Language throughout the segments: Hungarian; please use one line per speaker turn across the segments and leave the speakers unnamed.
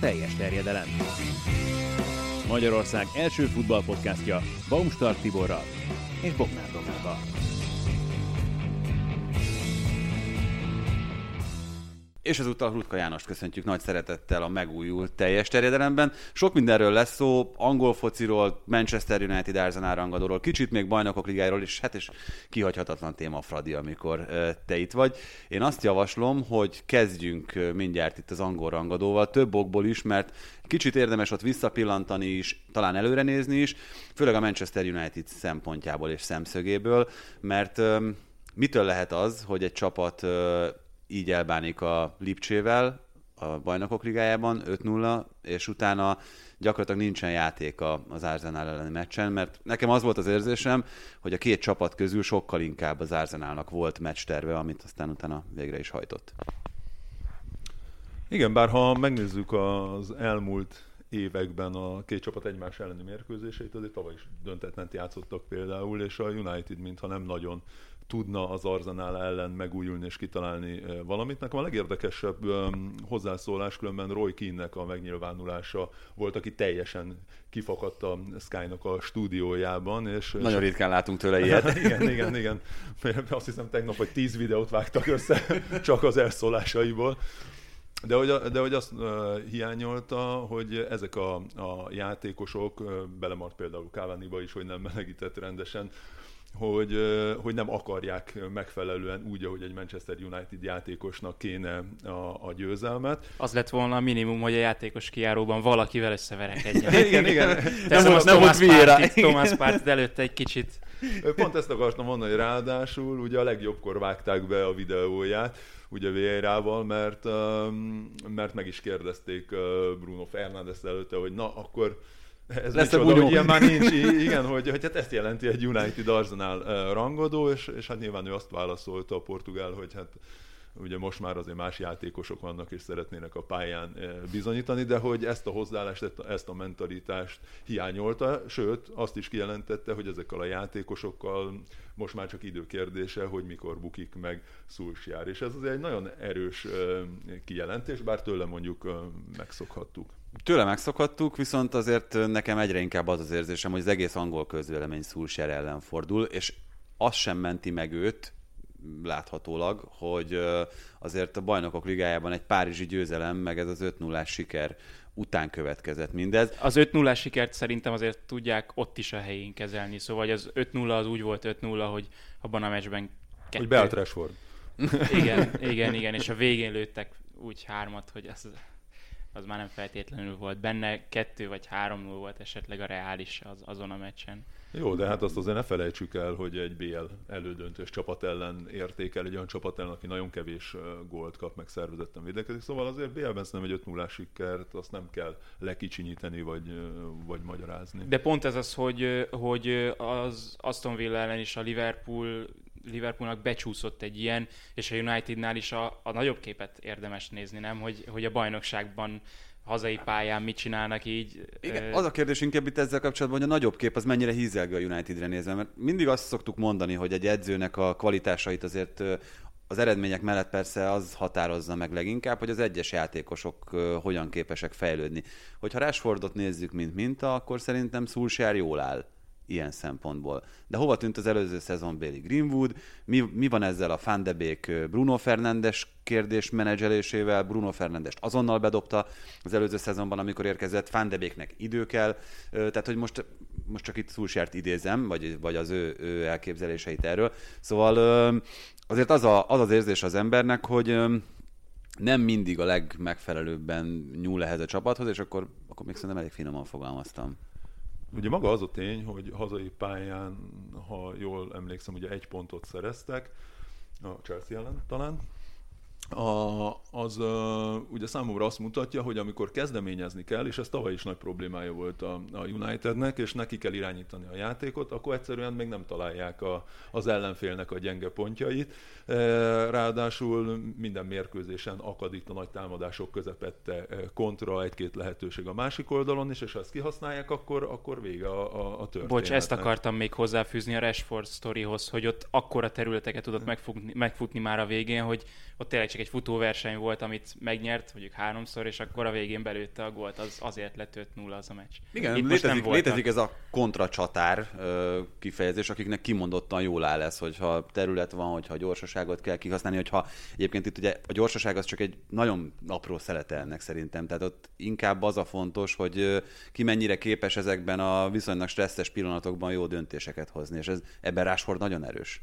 teljes terjedelem. Magyarország első futballpodcastja Baumstark Tiborral és Bognár Domával.
És ezúttal Rutka Jánost köszöntjük nagy szeretettel a megújult teljes terjedelemben. Sok mindenről lesz szó, angol fociról, Manchester United Arsenal kicsit még bajnokok ligáról is, hát és kihagyhatatlan téma Fradi, amikor te itt vagy. Én azt javaslom, hogy kezdjünk mindjárt itt az angol rangadóval, több okból is, mert kicsit érdemes ott visszapillantani is, talán előre nézni is, főleg a Manchester United szempontjából és szemszögéből, mert mitől lehet az, hogy egy csapat így elbánik a Lipcsével a bajnokok ligájában 5-0, és utána gyakorlatilag nincsen játék az Arsenal elleni meccsen, mert nekem az volt az érzésem, hogy a két csapat közül sokkal inkább az Arsenalnak volt meccs terve, amit aztán utána végre is hajtott.
Igen, bár ha megnézzük az elmúlt években a két csapat egymás elleni mérkőzéseit, azért tavaly is döntetlent játszottak például, és a United mintha nem nagyon tudna az Arzenál ellen megújulni és kitalálni valamit. Nekem a legérdekesebb hozzászólás különben Roy Keane-nek a megnyilvánulása volt, aki teljesen kifakadt a Sky-nak a stúdiójában. És,
Nagyon ritkán látunk tőle ilyet.
igen, igen, igen. Azt hiszem tegnap, hogy tíz videót vágtak össze csak az elszólásaiból. De hogy, de hogy azt uh, hiányolta, hogy ezek a, a játékosok, uh, belemart például Cavani-ba is, hogy nem melegített rendesen, hogy, hogy nem akarják megfelelően úgy, ahogy egy Manchester United játékosnak kéne a, a győzelmet.
Az lett volna a minimum, hogy a játékos kiáróban valakivel összeverekedjen.
igen, igen.
nem, nem, nem volt Thomas Thomas Partit előtte egy kicsit.
Pont ezt akartam mondani, hogy ráadásul ugye a legjobbkor vágták be a videóját, ugye Vieirával, mert, mert meg is kérdezték Bruno Fernandes előtte, hogy na, akkor ez lesz micsoda, hogy ilyen már nincs, igen, hogy, hogy hát ezt jelenti egy United Arsenal rangadó, és, és hát nyilván ő azt válaszolta a portugál, hogy hát ugye most már azért más játékosok vannak, és szeretnének a pályán bizonyítani, de hogy ezt a hozzáállást, ezt a mentalitást hiányolta, sőt, azt is kijelentette, hogy ezekkel a játékosokkal most már csak időkérdése, hogy mikor bukik meg Szulsjár. És ez azért egy nagyon erős kijelentés, bár tőle mondjuk megszokhattuk.
Tőle megszokhattuk, viszont azért nekem egyre inkább az az érzésem, hogy az egész angol közvélemény Szulsjár ellen fordul, és az sem menti meg őt, láthatólag, hogy azért a bajnokok ligájában egy párizsi győzelem, meg ez az 5 0 siker után következett mindez.
Az 5 0 sikert szerintem azért tudják ott is a helyén kezelni, szóval az 5-0 az úgy volt 5-0, hogy abban a meccsben
kettő... Hogy beállt Rashford.
Igen, igen, igen, és a végén lőttek úgy hármat, hogy az, az már nem feltétlenül volt benne, kettő vagy három volt esetleg a reális az, azon a meccsen.
Jó, de hát azt azért ne felejtsük el, hogy egy BL elődöntős csapat ellen értékel, egy olyan csapat ellen, aki nagyon kevés gólt kap, meg szervezetten védekezik. Szóval azért BL-ben szerintem egy 5 0 sikert, azt nem kell lekicsinyíteni, vagy, vagy magyarázni.
De pont ez az, hogy, hogy az Aston Villa ellen is a Liverpool Liverpoolnak becsúszott egy ilyen, és a Unitednál is a, a nagyobb képet érdemes nézni, nem? Hogy, hogy a bajnokságban hazai pályán mit csinálnak így.
Igen, az a kérdés inkább itt ezzel kapcsolatban, hogy a nagyobb kép az mennyire hízelgő a Unitedre nézve, mert mindig azt szoktuk mondani, hogy egy edzőnek a kvalitásait azért az eredmények mellett persze az határozza meg leginkább, hogy az egyes játékosok hogyan képesek fejlődni. Hogyha Rashfordot nézzük, mint minta, akkor szerintem Szulsár jól áll ilyen szempontból. De hova tűnt az előző szezon Béli Greenwood? Mi, mi van ezzel a Van de Beek Bruno Fernandes kérdés menedzselésével? Bruno Fernandes azonnal bedobta az előző szezonban, amikor érkezett. Van de Beeknek idő kell. Tehát, hogy most, most csak itt Szulsert idézem, vagy, vagy az ő, ő elképzeléseit erről. Szóval azért az, a, az az érzés az embernek, hogy nem mindig a legmegfelelőbben nyúl ehhez a csapathoz, és akkor, akkor még szerintem elég finoman fogalmaztam.
Ugye maga az a tény, hogy hazai pályán, ha jól emlékszem, ugye egy pontot szereztek, a Chelsea ellen talán, a, az uh, ugye számomra azt mutatja, hogy amikor kezdeményezni kell, és ez tavaly is nagy problémája volt a, a Unitednek, és neki kell irányítani a játékot, akkor egyszerűen még nem találják a, az ellenfélnek a gyenge pontjait. E, ráadásul minden mérkőzésen akad itt a nagy támadások közepette kontra egy-két lehetőség a másik oldalon is, és ha ezt kihasználják, akkor, akkor vége a, a, a történetnek.
Bocs, ezt akartam még hozzáfűzni a Rashford sztorihoz, hogy ott akkora területeket tudott megfutni, megfutni már a végén, hogy ott tényleg csak csak egy futóverseny volt, amit megnyert, mondjuk háromszor, és akkor a végén belőtte a gólt, az azért lett 5-0 az a meccs.
Igen, Itt létezik, nem létezik ez a kontracsatár kifejezés, akiknek kimondottan jól áll ez, hogyha terület van, hogyha gyorsaságot kell kihasználni, hogyha egyébként itt ugye a gyorsaság az csak egy nagyon apró szelete ennek szerintem, tehát ott inkább az a fontos, hogy ki mennyire képes ezekben a viszonylag stresszes pillanatokban jó döntéseket hozni, és ez, ebben Rásford nagyon erős.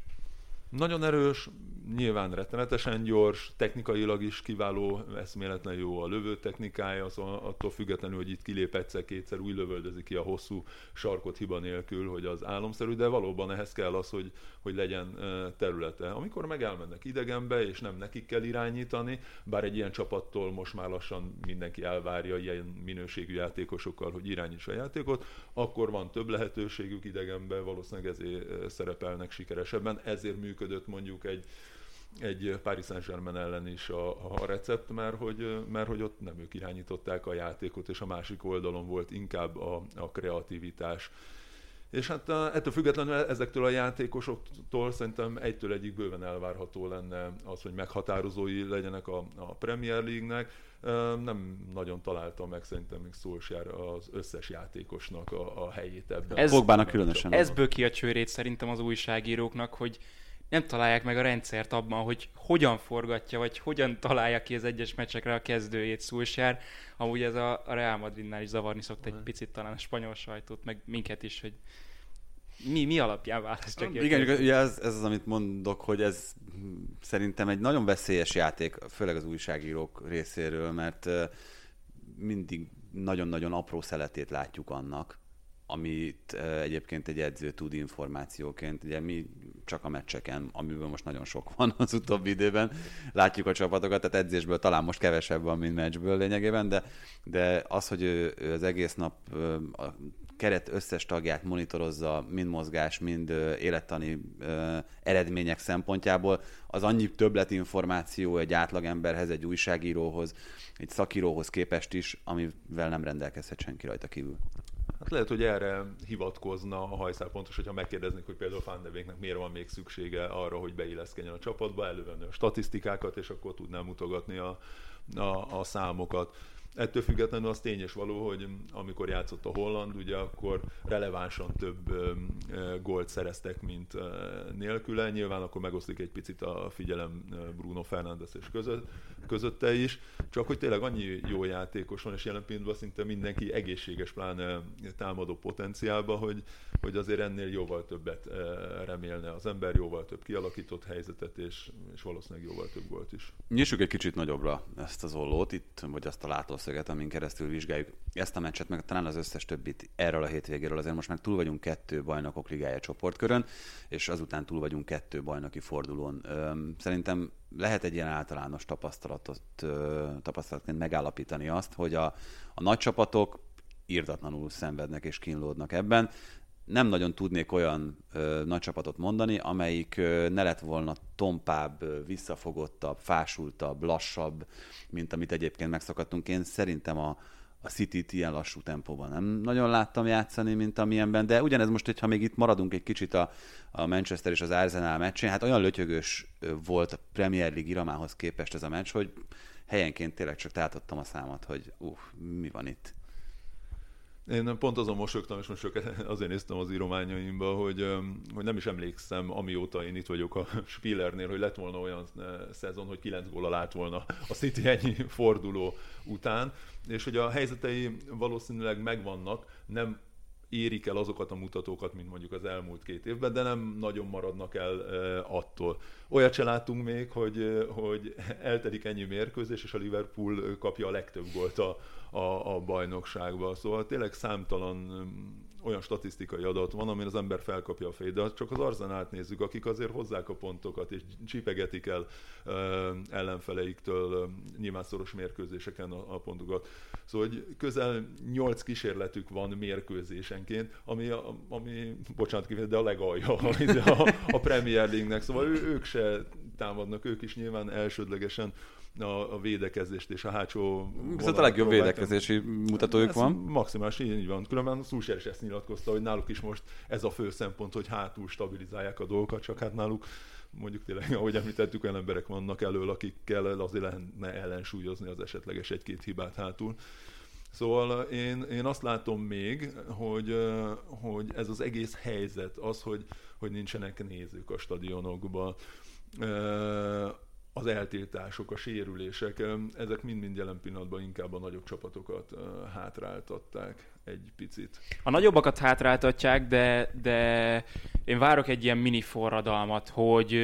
Nagyon erős, nyilván rettenetesen gyors, technikailag is kiváló, eszméletlen jó a lövő technikája, szóval attól függetlenül, hogy itt kilép egyszer-kétszer, úgy lövöldözik ki a hosszú sarkot hiba nélkül, hogy az álomszerű, de valóban ehhez kell az, hogy, hogy legyen területe. Amikor meg elmennek idegenbe, és nem nekik kell irányítani, bár egy ilyen csapattól most már lassan mindenki elvárja ilyen minőségű játékosokkal, hogy irányítsa a játékot, akkor van több lehetőségük idegenbe, valószínűleg ezért szerepelnek sikeresebben, ezért működött mondjuk egy egy Paris Saint-Germain ellen is a, a recept, mert hogy, mert hogy ott nem ők irányították a játékot, és a másik oldalon volt inkább a, a kreativitás. És hát ettől függetlenül ezektől a játékosoktól szerintem egytől egyik bőven elvárható lenne az, hogy meghatározói legyenek a, a Premier League-nek. Nem nagyon találtam meg szerintem még Solskjaer az összes játékosnak a, a helyét ebben.
Ez, Fogbának különösen.
Ez böki a csőrét szerintem az újságíróknak, hogy nem találják meg a rendszert abban, hogy hogyan forgatja, vagy hogyan találja ki az egyes meccsekre a kezdőjét Szulsjár. Amúgy ez a, Real Madridnál is zavarni szokt egy picit talán a spanyol sajtót, meg minket is, hogy mi, mi alapján választja ki?
Igen, ugye ez, ez az, amit mondok, hogy ez szerintem egy nagyon veszélyes játék, főleg az újságírók részéről, mert mindig nagyon-nagyon apró szeletét látjuk annak, amit egyébként egy edző tud információként. Ugye mi csak a meccseken, amiből most nagyon sok van az utóbbi időben, látjuk a csapatokat, tehát edzésből talán most kevesebb van, mint meccsből lényegében, de, de az, hogy ő, ő az egész nap a keret összes tagját monitorozza, mind mozgás, mind élettani eredmények szempontjából, az annyi többletinformáció egy átlagemberhez, egy újságíróhoz, egy szakíróhoz képest is, amivel nem rendelkezhet senki rajta kívül.
Hát lehet, hogy erre hivatkozna a hajszál pontos, hogyha megkérdeznék, hogy például Fandevéknek miért van még szüksége arra, hogy beilleszkedjen a csapatba, elővenni a statisztikákat, és akkor tudnám mutogatni a, a, a számokat. Ettől függetlenül az tényes való, hogy amikor játszott a Holland, ugye akkor relevánsan több gólt szereztek, mint nélküle. Nyilván akkor megoszlik egy picit a figyelem Bruno Fernandes és között, közötte is. Csak hogy tényleg annyi jó játékos van, és jelen pillanatban szinte mindenki egészséges, pláne támadó potenciálba, hogy, hogy azért ennél jóval többet remélne az ember, jóval több kialakított helyzetet, és, és valószínűleg jóval több gólt is.
Nyissuk egy kicsit nagyobbra ezt az ollót itt, vagy azt a látószöget amin keresztül vizsgáljuk ezt a meccset, meg talán az összes többit erről a hétvégéről. Azért most meg túl vagyunk kettő bajnokok ligája csoportkörön, és azután túl vagyunk kettő bajnoki fordulón. Szerintem lehet egy ilyen általános tapasztalatot, tapasztalatként megállapítani azt, hogy a, a nagy csapatok írtatlanul szenvednek és kínlódnak ebben nem nagyon tudnék olyan ö, nagy csapatot mondani, amelyik ö, ne lett volna tompább, ö, visszafogottabb, fásultabb, lassabb, mint amit egyébként megszokhattunk. Én szerintem a, a City-t ilyen lassú tempóban nem nagyon láttam játszani, mint amilyenben, de ugyanez most, hogyha még itt maradunk egy kicsit a, a Manchester és az Arsenal meccsén, hát olyan lötyögös volt a Premier League iramához képest ez a meccs, hogy helyenként tényleg csak tátottam a számat, hogy uh, mi van itt.
Én pont azon mosogtam, és most csak azért néztem az írományaimba, hogy, hogy nem is emlékszem, amióta én itt vagyok a Spillernél, hogy lett volna olyan szezon, hogy 9 góla lát volna a City ennyi forduló után, és hogy a helyzetei valószínűleg megvannak, nem érik el azokat a mutatókat, mint mondjuk az elmúlt két évben, de nem nagyon maradnak el attól. Olyat se láttunk még, hogy, hogy eltelik ennyi mérkőzés, és a Liverpool kapja a legtöbb gólt a, a, a bajnokságba. Szóval tényleg számtalan olyan statisztikai adat van, amin az ember felkapja a fejét, de csak az arzenát nézzük, akik azért hozzák a pontokat, és csipegetik el uh, ellenfeleiktől uh, nyilván mérkőzéseken a, a pontokat. Szóval hogy közel 8 kísérletük van mérkőzésenként, ami, a, ami bocsánat, de a legalja a, a Premier League-nek. Szóval ő, ők se támadnak ők is nyilván elsődlegesen a, a védekezést és a hátsó...
Viszont a legjobb védekezési mutatójuk
ez
van.
Maximális, így van. Különben Szúser is ezt nyilatkozta, hogy náluk is most ez a fő szempont, hogy hátul stabilizálják a dolgokat, csak hát náluk mondjuk tényleg, ahogy említettük, olyan emberek vannak elől, akikkel azért lehetne ellensúlyozni az esetleges egy-két hibát hátul. Szóval én, én azt látom még, hogy, hogy ez az egész helyzet, az, hogy, hogy nincsenek nézők a stadionokban, az eltiltások, a sérülések, ezek mind-mind jelen pillanatban inkább a nagyobb csapatokat hátráltatták egy picit.
A nagyobbakat hátráltatják, de, de én várok egy ilyen mini forradalmat, hogy,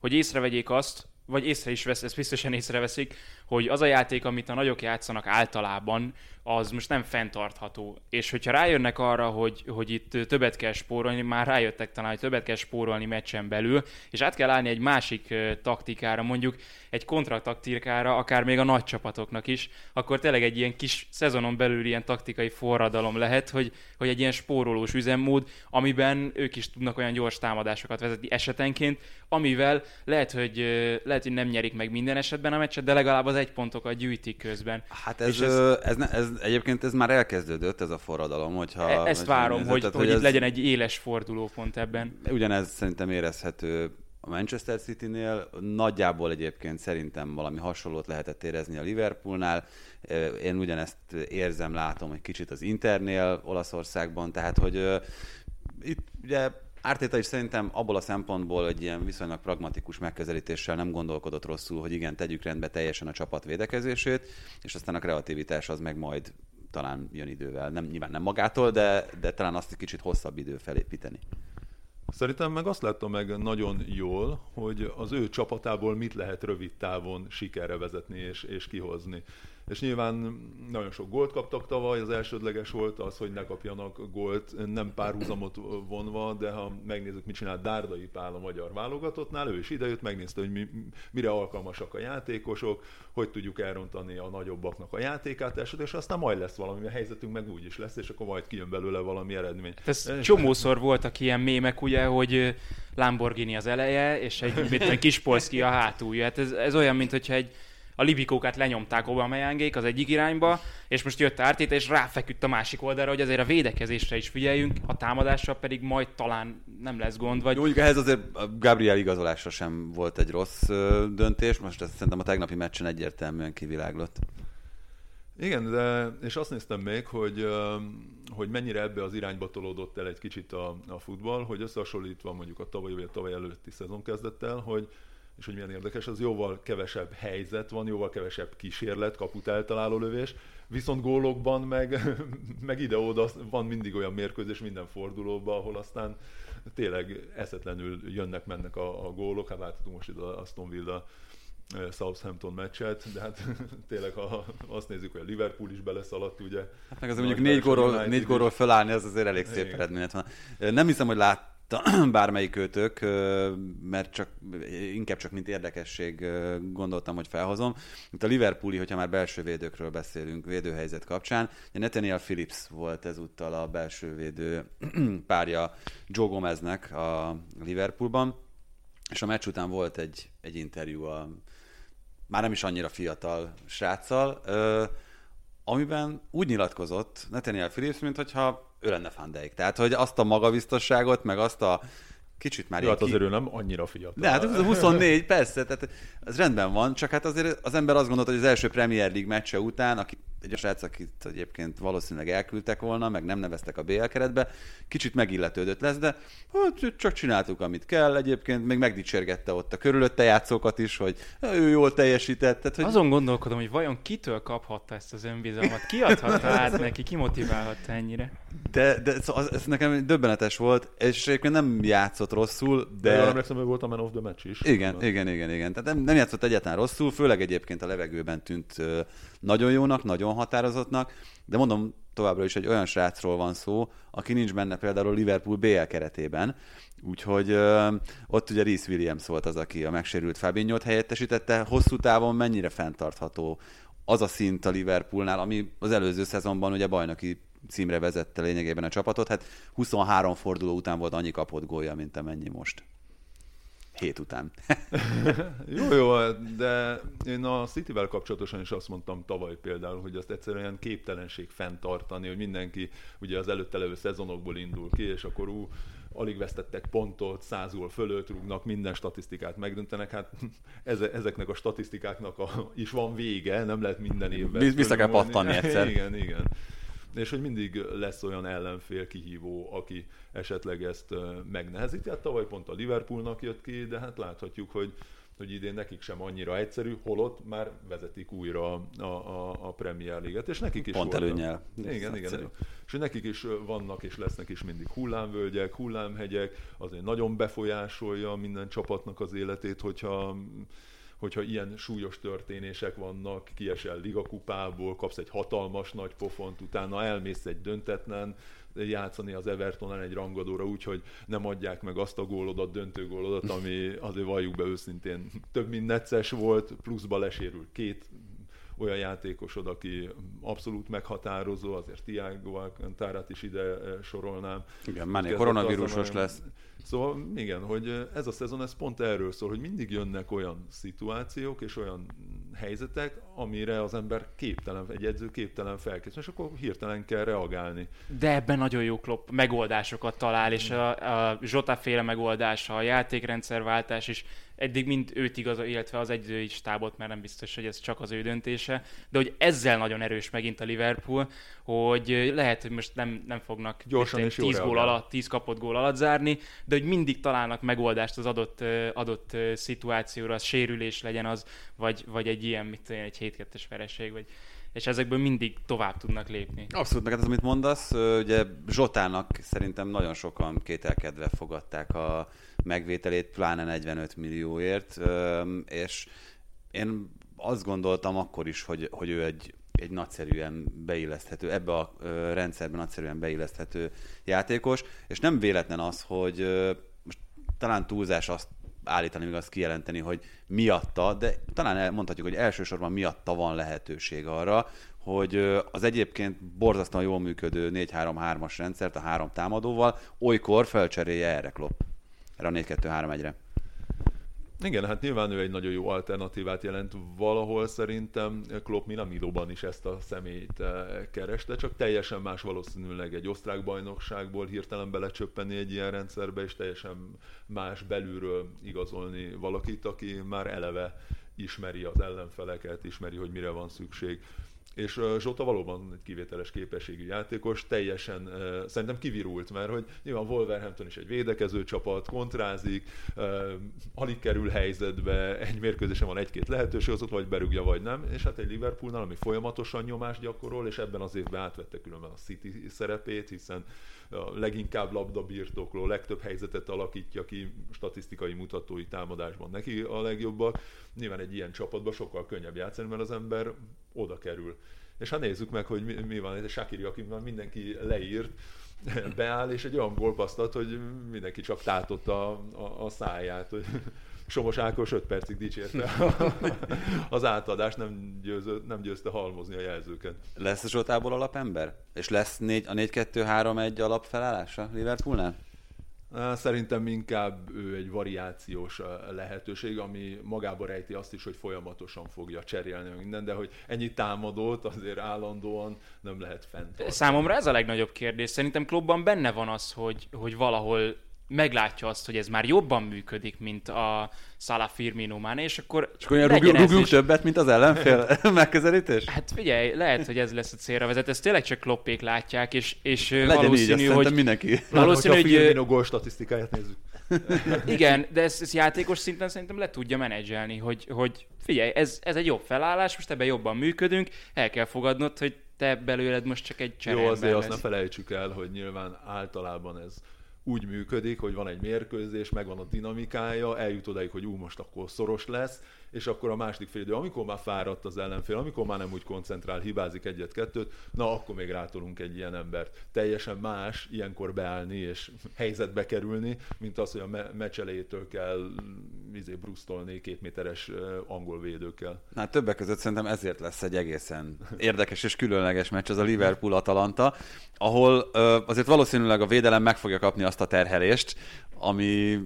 hogy észrevegyék azt, vagy észre is vesz, ezt biztosan észreveszik, hogy az a játék, amit a nagyok játszanak általában, az most nem fenntartható. És hogyha rájönnek arra, hogy, hogy itt többet kell spórolni, már rájöttek talán, hogy többet kell spórolni meccsen belül, és át kell állni egy másik taktikára, mondjuk egy kontrataktikára, akár még a nagy csapatoknak is, akkor tényleg egy ilyen kis szezonon belül ilyen taktikai forradalom lehet, hogy, hogy egy ilyen spórolós üzemmód, amiben ők is tudnak olyan gyors támadásokat vezetni esetenként, amivel lehet, hogy, lehet, hogy nem nyerik meg minden esetben a meccset, de legalább az egy pontokat gyűjtik közben.
Hát ez, ez, ez, ez, egyébként ez már elkezdődött, ez a forradalom, hogyha...
E- ezt várom, nézett, hogy, tehát, hogy, hogy itt legyen egy éles fordulópont ebben.
Ugyanez szerintem érezhető a Manchester City-nél, nagyjából egyébként szerintem valami hasonlót lehetett érezni a Liverpoolnál. Én ugyanezt érzem, látom egy kicsit az Internél Olaszországban, tehát hogy itt ugye Ártéta is szerintem abból a szempontból egy ilyen viszonylag pragmatikus megközelítéssel nem gondolkodott rosszul, hogy igen, tegyük rendbe teljesen a csapat védekezését, és aztán a kreativitás az meg majd talán jön idővel. Nem, nyilván nem magától, de, de talán azt egy kicsit hosszabb idő felépíteni.
Szerintem meg azt láttam meg nagyon jól, hogy az ő csapatából mit lehet rövid távon sikerre vezetni és, és kihozni és nyilván nagyon sok gólt kaptak tavaly, az elsődleges volt az, hogy ne kapjanak gólt, nem párhuzamot vonva, de ha megnézzük, mit csinál Dárdai Pál a magyar válogatottnál, ő is idejött, megnézte, hogy mi, mire alkalmasak a játékosok, hogy tudjuk elrontani a nagyobbaknak a játékát, és aztán majd lesz valami, a helyzetünk meg úgy is lesz, és akkor majd kijön belőle valami eredmény.
Ez csomószor voltak ilyen mémek, ugye, hogy Lamborghini az eleje, és egy, egy kis Polszki a hátulja. Hát ez, ez olyan, mint hogyha egy a libikókat lenyomták Aubameyangék az egyik irányba, és most jött Ártét, és ráfeküdt a másik oldalra, hogy azért a védekezésre is figyeljünk, a támadásra pedig majd talán nem lesz gond. Vagy...
Jó, mondjuk ehhez azért a Gabriel igazolásra sem volt egy rossz döntés, most ezt szerintem a tegnapi meccsen egyértelműen kiviláglott.
Igen, de és azt néztem még, hogy, hogy mennyire ebbe az irányba tolódott el egy kicsit a, a futball, hogy összehasonlítva mondjuk a tavaly vagy a tavaly előtti szezon kezdettel, hogy és hogy milyen érdekes, az jóval kevesebb helyzet van, jóval kevesebb kísérlet, kaput eltaláló lövés, viszont gólokban meg, meg ide-oda van mindig olyan mérkőzés minden fordulóban, ahol aztán tényleg eszetlenül jönnek-mennek a, a gólok, hát láthatunk most itt a Aston Villa Southampton meccset, de hát tényleg ha azt nézzük, hogy a Liverpool is beleszaladt, ugye.
Hát meg az mondjuk négy gólról, négy gólról felállni, az azért elég szép eredmény. Nem hiszem, hogy lát, bármelyik őtök, mert csak, inkább csak mint érdekesség gondoltam, hogy felhozom. Itt a Liverpooli, hogyha már belső védőkről beszélünk, védőhelyzet kapcsán, Nathaniel Phillips volt ezúttal a belső védő párja Joe Gomeznek a Liverpoolban, és a meccs után volt egy, egy interjú a már nem is annyira fiatal sráccal, amiben úgy nyilatkozott Nathaniel Phillips, mintha ő lenne Van Dijk. Tehát, hogy azt a magabiztosságot, meg azt a kicsit már...
Jó, hát azért ki... ő nem annyira fiatal.
De hát 24, persze, tehát ez rendben van, csak hát azért az ember azt gondolta, hogy az első Premier League meccse után, aki egy a srác, akit egyébként valószínűleg elküldtek volna, meg nem neveztek a BL keretbe, kicsit megilletődött lesz, de hát, csak csináltuk, amit kell. Egyébként még megdicsérgette ott a körülötte játszókat is, hogy ő jól teljesített. Tehát, hogy...
Azon gondolkodom, hogy vajon kitől kaphatta ezt az önbizalmat? Ki adhatta át neki? Ki motiválhatta ennyire?
De, de szóval ez nekem döbbenetes volt, és egyébként nem játszott rosszul, de... de
emlékszem, hogy volt a man of the match is.
Igen, igen, igen, igen. Tehát nem, nem játszott egyáltalán rosszul, főleg egyébként a levegőben tűnt nagyon jónak, nagyon határozottnak, de mondom, továbbra is egy olyan srácról van szó, aki nincs benne például Liverpool BL keretében, úgyhogy ö, ott ugye Reese Williams volt az, aki a megsérült Fabinho-t helyettesítette, hosszú távon mennyire fenntartható az a szint a Liverpoolnál, ami az előző szezonban ugye bajnoki címre vezette lényegében a csapatot, hát 23 forduló után volt annyi kapott gólja, mint amennyi most. Hét után.
jó, jó, de én a Cityvel kapcsolatosan is azt mondtam tavaly például, hogy azt egyszerűen képtelenség fenntartani, hogy mindenki ugye az előtte levő szezonokból indul ki, és akkor ú, alig vesztettek pontot, százul fölött rúgnak, minden statisztikát megdöntenek, hát ezeknek a statisztikáknak a, is van vége, nem lehet minden évben.
Vissza kell pattanni egyszer.
Igen, igen és hogy mindig lesz olyan ellenfél kihívó, aki esetleg ezt megnehezíti. Hát tavaly pont a Liverpoolnak jött ki, de hát láthatjuk, hogy hogy idén nekik sem annyira egyszerű, holott már vezetik újra a, a, a Premier League-et, és nekik is
Pont előnyel.
Igen, igen. És nekik is vannak és lesznek is mindig hullámvölgyek, hullámhegyek, azért nagyon befolyásolja minden csapatnak az életét, hogyha hogyha ilyen súlyos történések vannak, kiesel ligakupából, kapsz egy hatalmas nagy pofont, utána elmész egy döntetlen, játszani az Evertonen egy rangadóra úgy, hogy nem adják meg azt a gólodat, döntő gólodat, ami azért valljuk be őszintén több mint necces volt, pluszba lesérül két olyan játékosod, aki abszolút meghatározó, azért Tiago Alcantarát is ide sorolnám.
Igen, Mané koronavírusos lesz.
Szóval igen, hogy ez a szezon ez pont erről szól, hogy mindig jönnek olyan szituációk és olyan helyzetek, amire az ember képtelen, egy edző képtelen felkészülni, és akkor hirtelen kell reagálni.
De ebben nagyon jó klopp megoldásokat talál, és a, a Zsota féle megoldása, a játékrendszerváltás is eddig mind őt igaz, illetve az egyzői stábot, mert nem biztos, hogy ez csak az ő döntése, de hogy ezzel nagyon erős megint a Liverpool, hogy lehet, hogy most nem, nem fognak
Gyorsan és
10 gól alatt, 10 kapott gól alatt zárni, de hogy mindig találnak megoldást az adott, adott szituációra, az sérülés legyen az, vagy, vagy egy ilyen, mit tudom, egy 7-2-es vereség, vagy és ezekből mindig tovább tudnak lépni.
Abszolút, meg hát az, amit mondasz, ugye Zsotának szerintem nagyon sokan kételkedve fogadták a megvételét, pláne 45 millióért, és én azt gondoltam akkor is, hogy, hogy ő egy, egy nagyszerűen beilleszthető, ebbe a rendszerben nagyszerűen beilleszthető játékos, és nem véletlen az, hogy most talán túlzás azt állítani, még azt kijelenteni, hogy miatta, de talán mondhatjuk, hogy elsősorban miatta van lehetőség arra, hogy az egyébként borzasztóan jól működő 4-3-3-as rendszert a három támadóval olykor felcserélje erre Klopp. Erre a 4-2-3-1-re.
Igen, hát nyilván ő egy nagyon jó alternatívát jelent. Valahol szerintem Klopp Minamilóban is ezt a személyt kereste, csak teljesen más valószínűleg egy osztrák bajnokságból hirtelen belecsöppenni egy ilyen rendszerbe, és teljesen más belülről igazolni valakit, aki már eleve ismeri az ellenfeleket, ismeri, hogy mire van szükség és Zsota valóban egy kivételes képességű játékos, teljesen szerintem kivirult, mert hogy nyilván Wolverhampton is egy védekező csapat, kontrázik, alig kerül helyzetbe, egy mérkőzésen van egy-két lehetőség, az ott vagy berúgja, vagy nem, és hát egy Liverpoolnál, ami folyamatosan nyomást gyakorol, és ebben az évben átvette különben a City szerepét, hiszen leginkább labdabirtokló, legtöbb helyzetet alakítja ki, statisztikai mutatói támadásban neki a legjobbak. Nyilván egy ilyen csapatban sokkal könnyebb játszani, mert az ember oda kerül. És ha nézzük meg, hogy mi, mi van, ez a Shakiri, aki mindenki leírt, beáll, és egy olyan gólpasztat, hogy mindenki csak tátott a, a, a száját, hogy Somos Ákos 5 percig dicsérte az átadást, nem, győző, nem győzte halmozni a jelzőket.
Lesz Zsotából alapember? És lesz négy, a 4-2-3-1 alapfelállása Liverpoolnál?
Szerintem inkább ő egy variációs lehetőség, ami magába rejti azt is, hogy folyamatosan fogja cserélni minden, de hogy ennyi támadót azért állandóan nem lehet fent.
Számomra ez a legnagyobb kérdés. Szerintem klubban benne van az, hogy, hogy valahol meglátja azt, hogy ez már jobban működik, mint a Salah Firmino Mane, és akkor...
És akkor rúgjuk, rúgjuk is... többet, mint az ellenfél megközelítés?
Hát figyelj, lehet, hogy ez lesz a célra vezet, ezt tényleg csak kloppék látják, és, és Legyen valószínű, így, hogy...
mindenki.
Valószínű, hogy... A Firmino gól statisztikáját nézzük.
Igen, de ezt, ezt játékos szinten szerintem le tudja menedzselni, hogy, hogy figyelj, ez, ez egy jobb felállás, most ebben jobban működünk, el kell fogadnod, hogy te belőled most csak egy cserélben
Jó, azért azt ne felejtsük el, hogy nyilván általában ez úgy működik, hogy van egy mérkőzés, megvan a dinamikája, eljut odáig, hogy ú, most akkor szoros lesz, és akkor a második fél idő, amikor már fáradt az ellenfél, amikor már nem úgy koncentrál, hibázik egyet-kettőt, na akkor még rátolunk egy ilyen embert. Teljesen más ilyenkor beállni és helyzetbe kerülni, mint az, hogy a me- meccs elejétől kell izé, brusztolni két angol védőkkel.
Hát többek között szerintem ezért lesz egy egészen érdekes és különleges meccs, az a Liverpool-Atalanta, ahol azért valószínűleg a védelem meg fogja kapni azt a terhelést, ami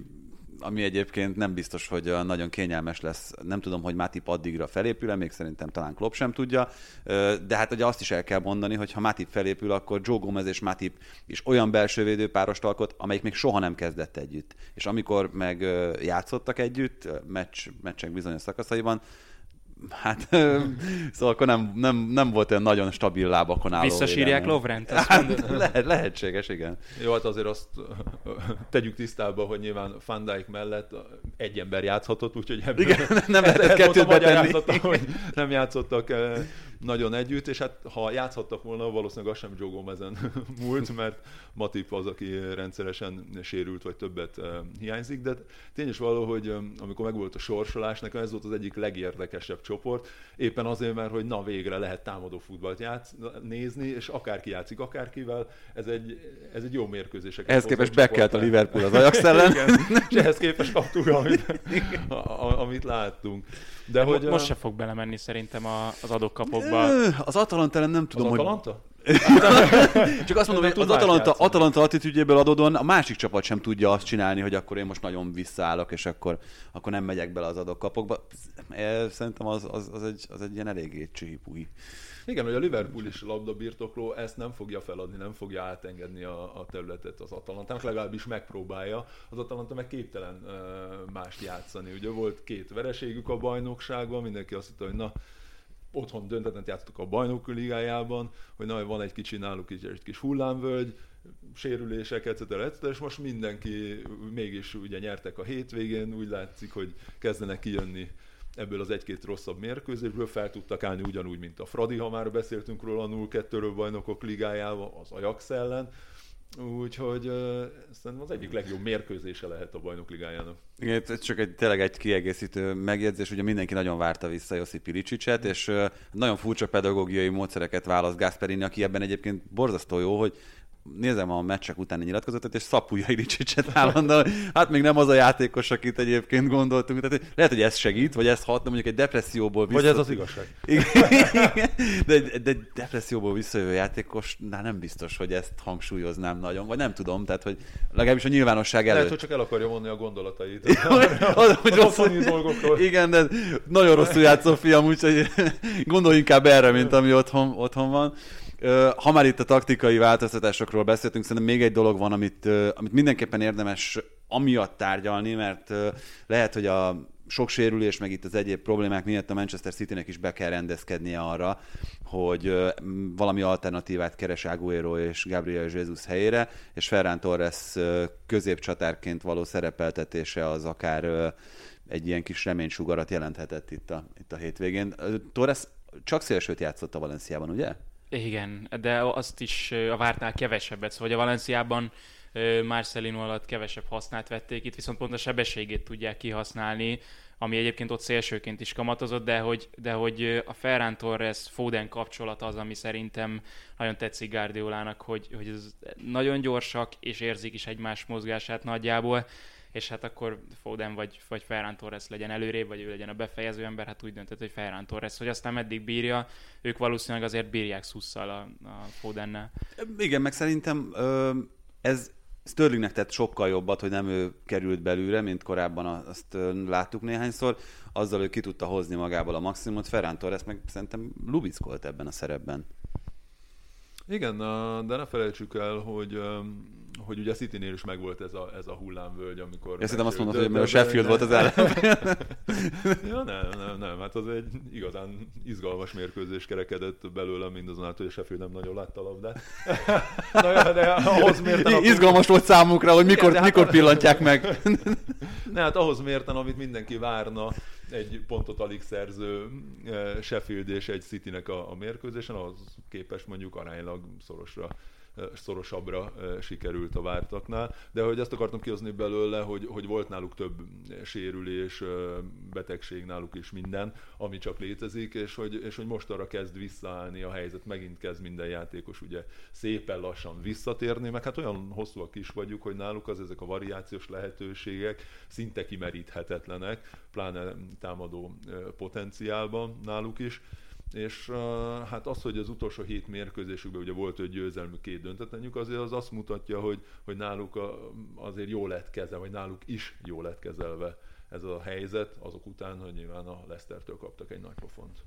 ami egyébként nem biztos, hogy nagyon kényelmes lesz. Nem tudom, hogy Matip addigra felépül még szerintem talán Klopp sem tudja, de hát ugye azt is el kell mondani, hogy ha Matip felépül, akkor Joe Gomez és Matip is olyan belső védőpárost alkot, amelyik még soha nem kezdett együtt. És amikor meg játszottak együtt, meccs, meccsek bizonyos szakaszaiban, Hát, szóval akkor nem, nem, nem volt olyan nagyon stabil lábakon álló.
Visszasírják Lovrent?
Hát, lehet, lehetséges, igen.
Jó, hát azért azt tegyük tisztába, hogy nyilván Van Dijk mellett egy ember játszhatott, úgyhogy
ebben, igen, nem lehetett kettőt betenni.
hogy nem játszottak nagyon együtt, és hát ha játszhattak volna, valószínűleg az sem Joe Gomezen múlt, mert Matip az, aki rendszeresen sérült, vagy többet hiányzik, de tény is való, hogy amikor megvolt a sorsolás, nekem ez volt az egyik legérdekesebb csoport, éppen azért, mert hogy na végre lehet támadó futballt játsz, nézni, és akárki játszik akárkivel, ez egy, ez egy jó mérkőzés.
Ehhez képest bekelt a Liverpool az Ajax ellen. Igen,
és ehhez képest kaptuk, amit, amit láttunk.
De, hogy, most se fog belemenni szerintem az adókapokba.
Az Atalanta nem tudom,
az hogy... Atalanta?
Csak azt mondom, hogy az Atalanta, Atalanta attitűdjéből adódóan a másik csapat sem tudja azt csinálni, hogy akkor én most nagyon visszaállok, és akkor, akkor nem megyek bele az adókapokba. Szerintem az, az, az, egy, az egy ilyen eléggé csihipuhi.
Igen, hogy a Liverpool is labdabirtokló ezt nem fogja feladni, nem fogja átengedni a, a területet az Atalantának, legalábbis megpróbálja. Az Atalanta meg képtelen uh, mást játszani. Ugye volt két vereségük a bajnokságban, mindenki azt hitte, hogy na, otthon döntetlen játszottak a bajnok ligájában, hogy na, van egy kicsi náluk egy, egy kis hullámvölgy, sérülések, etc., etc., és most mindenki mégis ugye nyertek a hétvégén, úgy látszik, hogy kezdenek kijönni ebből az egy-két rosszabb mérkőzésből fel tudtak állni ugyanúgy, mint a Fradi, ha már beszéltünk róla a 0-2-ről bajnokok ligájával, az Ajax ellen. Úgyhogy uh, szerintem az egyik legjobb mérkőzése lehet a bajnok ligájának.
Igen, ez csak egy, tényleg egy kiegészítő megjegyzés, ugye mindenki nagyon várta vissza Josip Pilicicset, és uh, nagyon furcsa pedagógiai módszereket választ Gasperini, aki ebben egyébként borzasztó jó, hogy nézem a meccsek utáni nyilatkozatot, és szapulja Ilicsicset állandóan. Hát még nem az a játékos, akit egyébként gondoltunk. Tehát lehet, hogy ez segít, vagy ez hat, de mondjuk egy depresszióból
vissza... Vagy ez az igazság.
de, de egy depresszióból visszajövő játékos, na nem biztos, hogy ezt hangsúlyoznám nagyon, vagy nem tudom, tehát hogy legalábbis a nyilvánosság előtt.
Lehet, hogy csak el akarja mondani a gondolatait. az, hogy
rossz, dolgokról. Igen, de nagyon rosszul játszó fiam, úgyhogy gondolj inkább erre, mint ami otthon, otthon van. Ha már itt a taktikai változtatásokról beszéltünk, szerintem még egy dolog van, amit, amit mindenképpen érdemes amiatt tárgyalni, mert lehet, hogy a sok sérülés, meg itt az egyéb problémák miatt a Manchester Citynek is be kell rendezkednie arra, hogy valami alternatívát keres Aguero és Gabriel Jesus helyére, és Ferran Torres középcsatárként való szerepeltetése az akár egy ilyen kis reménysugarat jelenthetett itt a, itt a hétvégén. Torres csak szélsőt játszott a Valenciában, ugye?
Igen, de azt is a vártnál kevesebbet, szóval a Valenciában Marcelino alatt kevesebb hasznát vették, itt viszont pont a sebességét tudják kihasználni, ami egyébként ott szélsőként is kamatozott, de hogy, de hogy a Ferran Torres Foden kapcsolat az, ami szerintem nagyon tetszik Guardiolának, hogy, hogy ez nagyon gyorsak, és érzik is egymás mozgását nagyjából, és hát akkor Foden vagy, vagy Ferran Torres legyen előrébb, vagy ő legyen a befejező ember, hát úgy döntött, hogy Ferran Torres, hogy aztán meddig bírja, ők valószínűleg azért bírják szusszal a, a Fodennel.
Igen, meg szerintem ez Sterlingnek tett sokkal jobbat, hogy nem ő került belőle, mint korábban azt láttuk néhányszor. Azzal ő ki tudta hozni magából a maximumot. Ferran Torres meg szerintem lubickolt ebben a szerepben.
Igen, de ne felejtsük el, hogy hogy ugye a City-nél is megvolt ez a, ez a hullámvölgy, amikor...
Ezt azt mondod, hogy mert a Sheffield volt az ellen.
ja, nem, nem, nem, hát az egy igazán izgalmas mérkőzés kerekedett belőle, mindazonáltal, hogy a Sheffield nem nagyon látta a labdát.
Na, ja, de ahhoz mérten... Izgalmas volt számukra, hogy mikor, Igen, hát mikor pillantják meg.
ne, hát ahhoz mérten, amit mindenki várna, egy pontot alig szerző Sheffield és egy Citynek a, a mérkőzésen, ahhoz képest mondjuk aránylag szorosra szorosabbra sikerült a vártaknál. De hogy ezt akartam kihozni belőle, hogy, hogy volt náluk több sérülés, betegség náluk is minden, ami csak létezik, és hogy, és hogy most arra kezd visszaállni a helyzet, megint kezd minden játékos ugye szépen lassan visszatérni, meg hát olyan hosszúak is vagyunk, hogy náluk az ezek a variációs lehetőségek szinte kimeríthetetlenek, pláne támadó potenciálban náluk is és hát az, hogy az utolsó hét mérkőzésükben ugye volt egy győzelmű két döntetlenjük, azért az azt mutatja, hogy, hogy náluk azért jól lett kezelve, vagy náluk is jól lett kezelve ez a helyzet, azok után, hogy nyilván a Lesztertől kaptak egy nagy pofont.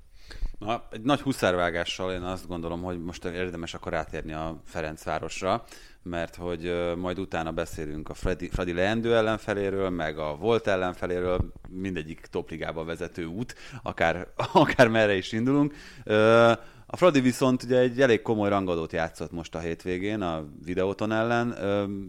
Na, egy nagy huszárvágással én azt gondolom, hogy most érdemes akkor átérni a Ferencvárosra, mert hogy majd utána beszélünk a Freddy, Freddy leendő ellenfeléről, meg a volt ellenfeléről, mindegyik topligába vezető út, akár, akár merre is indulunk. A Fradi viszont ugye egy elég komoly rangadót játszott most a hétvégén a videóton ellen.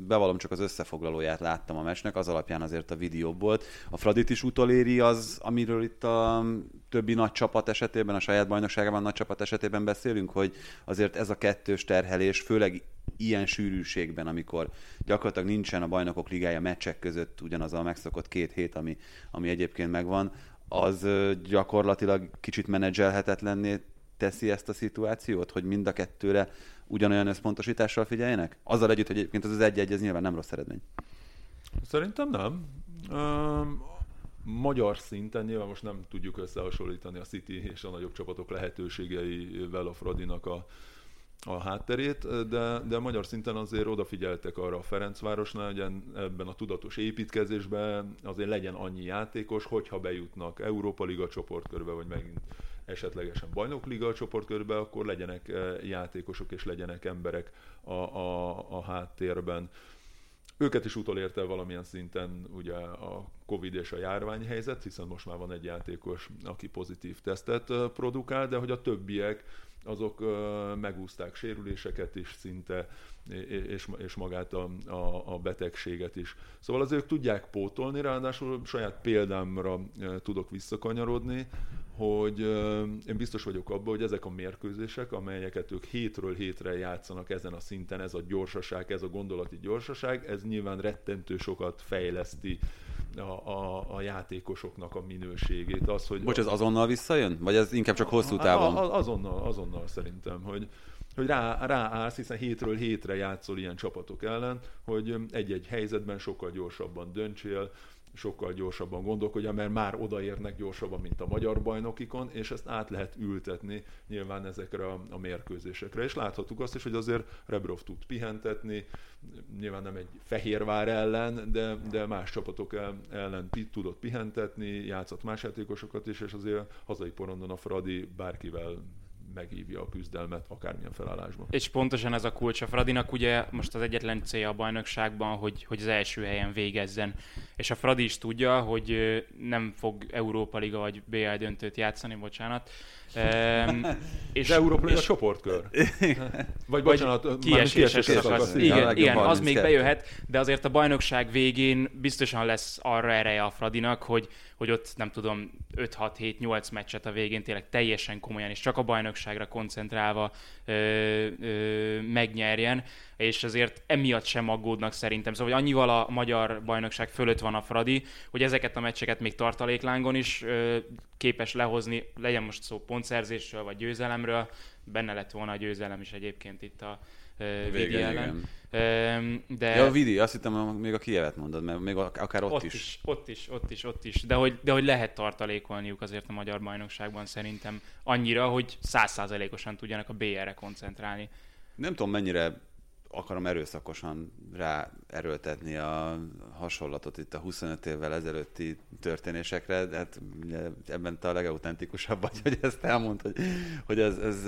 Bevallom, csak az összefoglalóját láttam a mesnek, az alapján azért a videó volt. A Fradit is utoléri az, amiről itt a többi nagy csapat esetében, a saját bajnokságában nagy csapat esetében beszélünk, hogy azért ez a kettős terhelés, főleg ilyen sűrűségben, amikor gyakorlatilag nincsen a bajnokok ligája meccsek között ugyanaz a megszokott két hét, ami, ami egyébként megvan, az gyakorlatilag kicsit menedzselhetetlenné teszi ezt a szituációt, hogy mind a kettőre ugyanolyan összpontosítással figyeljenek? Azzal együtt, hogy egyébként az az egy-egy, ez nyilván nem rossz eredmény.
Szerintem nem. Um, magyar szinten nyilván most nem tudjuk összehasonlítani a City és a nagyobb csapatok lehetőségeivel a Fradinak a, a hátterét, de, de magyar szinten azért odafigyeltek arra a Ferencvárosnál, hogy ebben a tudatos építkezésben azért legyen annyi játékos, hogyha bejutnak Európa Liga csoportkörbe, vagy megint esetlegesen bajnokliga csoportkörbe, akkor legyenek eh, játékosok és legyenek emberek a, a, a háttérben. Őket is utolérte valamilyen szinten ugye a Covid és a járványhelyzet, hiszen most már van egy játékos, aki pozitív tesztet eh, produkál, de hogy a többiek azok megúzták sérüléseket is szinte, és, és magát a, a, a betegséget is. Szóval azért ők tudják pótolni, ráadásul saját példámra tudok visszakanyarodni, hogy én biztos vagyok abban, hogy ezek a mérkőzések, amelyeket ők hétről hétre játszanak ezen a szinten, ez a gyorsaság, ez a gondolati gyorsaság, ez nyilván rettentő sokat fejleszti a, a, a játékosoknak a minőségét. Az, hogy
Bocs, ez azonnal visszajön? Vagy ez inkább csak hosszú távon?
A, a, azonnal, azonnal szerintem, hogy, hogy rá, ráállsz, hiszen hétről hétre játszol ilyen csapatok ellen, hogy egy-egy helyzetben sokkal gyorsabban döntsél, sokkal gyorsabban gondolkodja, mert már odaérnek gyorsabban, mint a magyar bajnokikon, és ezt át lehet ültetni nyilván ezekre a, a mérkőzésekre. És láthatjuk azt is, hogy azért Rebrov tud pihentetni, nyilván nem egy Fehérvár ellen, de, de más csapatok ellen tudott pihentetni, játszott más játékosokat is, és azért hazai porondon a Fradi bárkivel megívja a küzdelmet akármilyen felállásban.
És pontosan ez a kulcs a Fradinak, ugye most az egyetlen célja a bajnokságban, hogy, hogy az első helyen végezzen. És a Fradi is tudja, hogy nem fog Európa Liga vagy BL döntőt játszani, bocsánat,
És, De Európa és, a csoportkör.
Vagy bocsánat, kieséses szakasz. Igen, igen az még bejöhet, de azért a bajnokság végén biztosan lesz arra ereje a Fradinak, hogy, hogy ott nem tudom 5-6-7-8 meccset a végén tényleg teljesen komolyan és csak a bajnokságra koncentrálva ö, ö, megnyerjen, és azért emiatt sem aggódnak szerintem. Szóval hogy annyival a magyar bajnokság fölött van a Fradi, hogy ezeket a meccseket még tartaléklángon is ö, képes lehozni, legyen most szó pontszerzésről vagy győzelemről, benne lett volna a győzelem is egyébként itt a uh, Vidi ellen.
De... Ja, a Vidi, azt hittem, még a Kievet mondod, mert még akár ott,
ott is. is. Ott is, ott is, ott is. De hogy, de hogy lehet tartalékolniuk azért a magyar bajnokságban szerintem annyira, hogy százszázalékosan tudjanak a BR-re koncentrálni.
Nem tudom, mennyire akarom erőszakosan rá erőltetni a hasonlatot itt a 25 évvel ezelőtti történésekre, de hát ebben te a legautentikusabb vagy, hogy ezt elmond, hogy, hogy ez, ez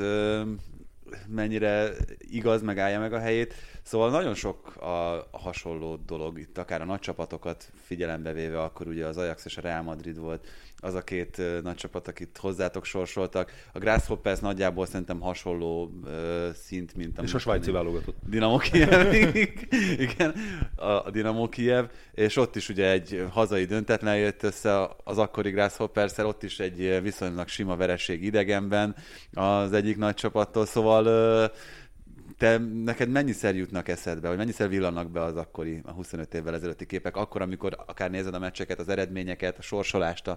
mennyire igaz, megállja meg a helyét. Szóval nagyon sok a, hasonló dolog itt, akár a nagy csapatokat figyelembe véve, akkor ugye az Ajax és a Real Madrid volt az a két nagy csapat, akit hozzátok sorsoltak. A Grasshoppers nagyjából szerintem hasonló uh, szint, mint
a... És a svájci válogatott.
Dinamo Kiev, igen, a, a Dinamo Kiev, és ott is ugye egy hazai döntetlen jött össze az akkori grasshoppers ott is egy viszonylag sima vereség idegenben az egyik nagy csapattól, szóval uh, te, neked mennyiszer jutnak eszedbe, vagy mennyiszer villannak be az akkori, a 25 évvel ezelőtti képek, akkor, amikor akár nézed a meccseket, az eredményeket, a sorsolást,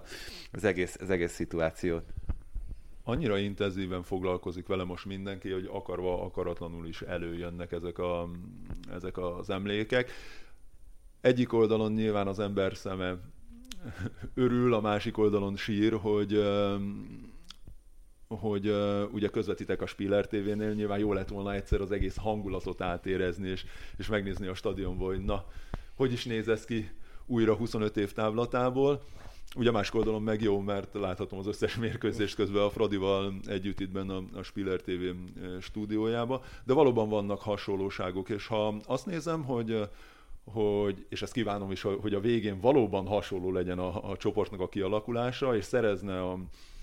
az egész, az egész szituációt?
Annyira intenzíven foglalkozik vele most mindenki, hogy akarva, akaratlanul is előjönnek ezek, a, ezek az emlékek. Egyik oldalon nyilván az ember szeme örül, a másik oldalon sír, hogy hogy uh, ugye közvetítek a Spiller TV-nél, nyilván jó lett volna egyszer az egész hangulatot átérezni, és, és megnézni a stadionból, hogy na, hogy is néz ez ki újra 25 év távlatából. Ugye másik oldalon meg jó, mert láthatom az összes mérkőzést közben a Fradival együtt itt benne a, a Spiller TV stúdiójába, de valóban vannak hasonlóságok, és ha azt nézem, hogy hogy, és ezt kívánom is, hogy a végén valóban hasonló legyen a, a csoportnak a kialakulása, és szerezne a,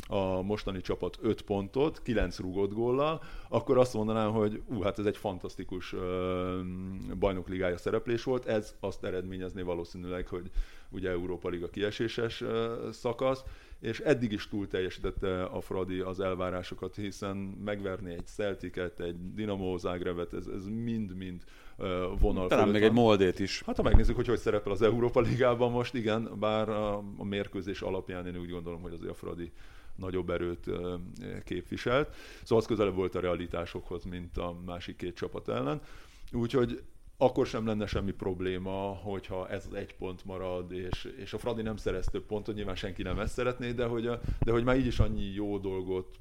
a mostani csapat 5 pontot, 9 rúgott góllal, akkor azt mondanám, hogy ú, hát ez egy fantasztikus uh, bajnokligája szereplés volt. Ez azt eredményezné valószínűleg, hogy ugye Európa Liga kieséses uh, szakasz, és eddig is túl teljesítette a Fradi az elvárásokat, hiszen megverni egy Celticet, egy Dinamo Zagrebet, ez, ez mind-mind vonal
Talán még van. egy Moldét is.
Hát ha megnézzük, hogy hogy szerepel az Európa Ligában most, igen, bár a, a mérkőzés alapján én úgy gondolom, hogy azért a Fradi nagyobb erőt képviselt. Szóval az közelebb volt a realitásokhoz, mint a másik két csapat ellen. Úgyhogy akkor sem lenne semmi probléma, hogyha ez az egy pont marad, és, és a Fradi nem szerez több pontot, nyilván senki nem ezt szeretné, de hogy, de hogy már így is annyi jó dolgot,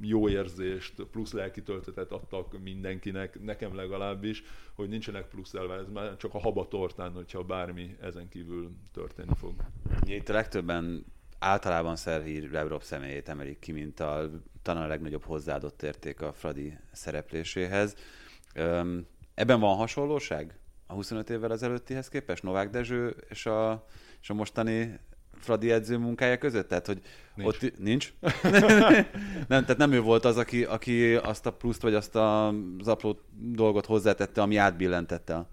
jó érzést, plusz lelki töltetet adtak mindenkinek, nekem legalábbis, hogy nincsenek plusz elve, ez már csak a haba tortán, hogyha bármi ezen kívül történni fog.
Itt a legtöbben általában Szerhi Rebrov személyét emelik ki, mint a talán a legnagyobb hozzáadott érték a Fradi szerepléséhez. Öm, ebben van hasonlóság a 25 évvel ezelőttihez képest? Novák Dezső és a, és a mostani Fradi edző munkája között? Tehát, hogy nincs. ott nincs? nem, tehát nem ő volt az, aki, aki azt a pluszt, vagy azt az apró dolgot hozzátette, ami átbillentette a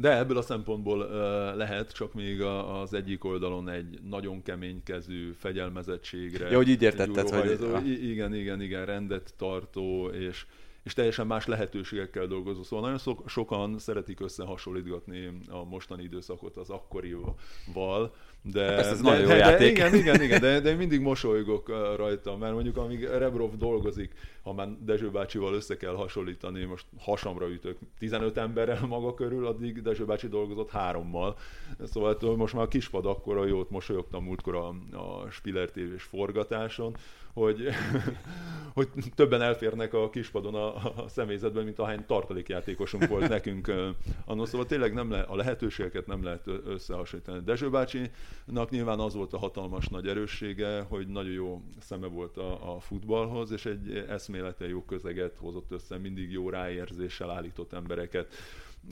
de ebből a szempontból uh, lehet, csak még a, az egyik oldalon egy nagyon kemény kezű fegyelmezettségre.
Ja, hogy így értetted, hogy...
Igen, igen, igen, rendet tartó, és, és teljesen más lehetőségekkel dolgozó. Szóval nagyon so, sokan szeretik összehasonlítgatni a mostani időszakot az akkorival, de,
hát ez
de,
nagyon jó de, játék.
De, igen, igen, igen, de, de mindig mosolygok rajta, mert mondjuk amíg Rebrov dolgozik, ha már Dezső bácsival össze kell hasonlítani, most hasamra ütök 15 emberrel maga körül, addig Dezső bácsi dolgozott hárommal. Szóval most már a kispad akkora jót mosolyogtam múltkor a, a Spiller TV-s forgatáson, hogy, hogy többen elférnek a kispadon a, a személyzetben, mint ahány tartalékjátékosunk volt nekünk. Annól szóval tényleg nem le, a lehetőségeket nem lehet összehasonlítani. Dezső bácsinak nyilván az volt a hatalmas nagy erőssége, hogy nagyon jó szeme volt a, a futballhoz, és egy eszmélete jó közeget hozott össze, mindig jó ráérzéssel állított embereket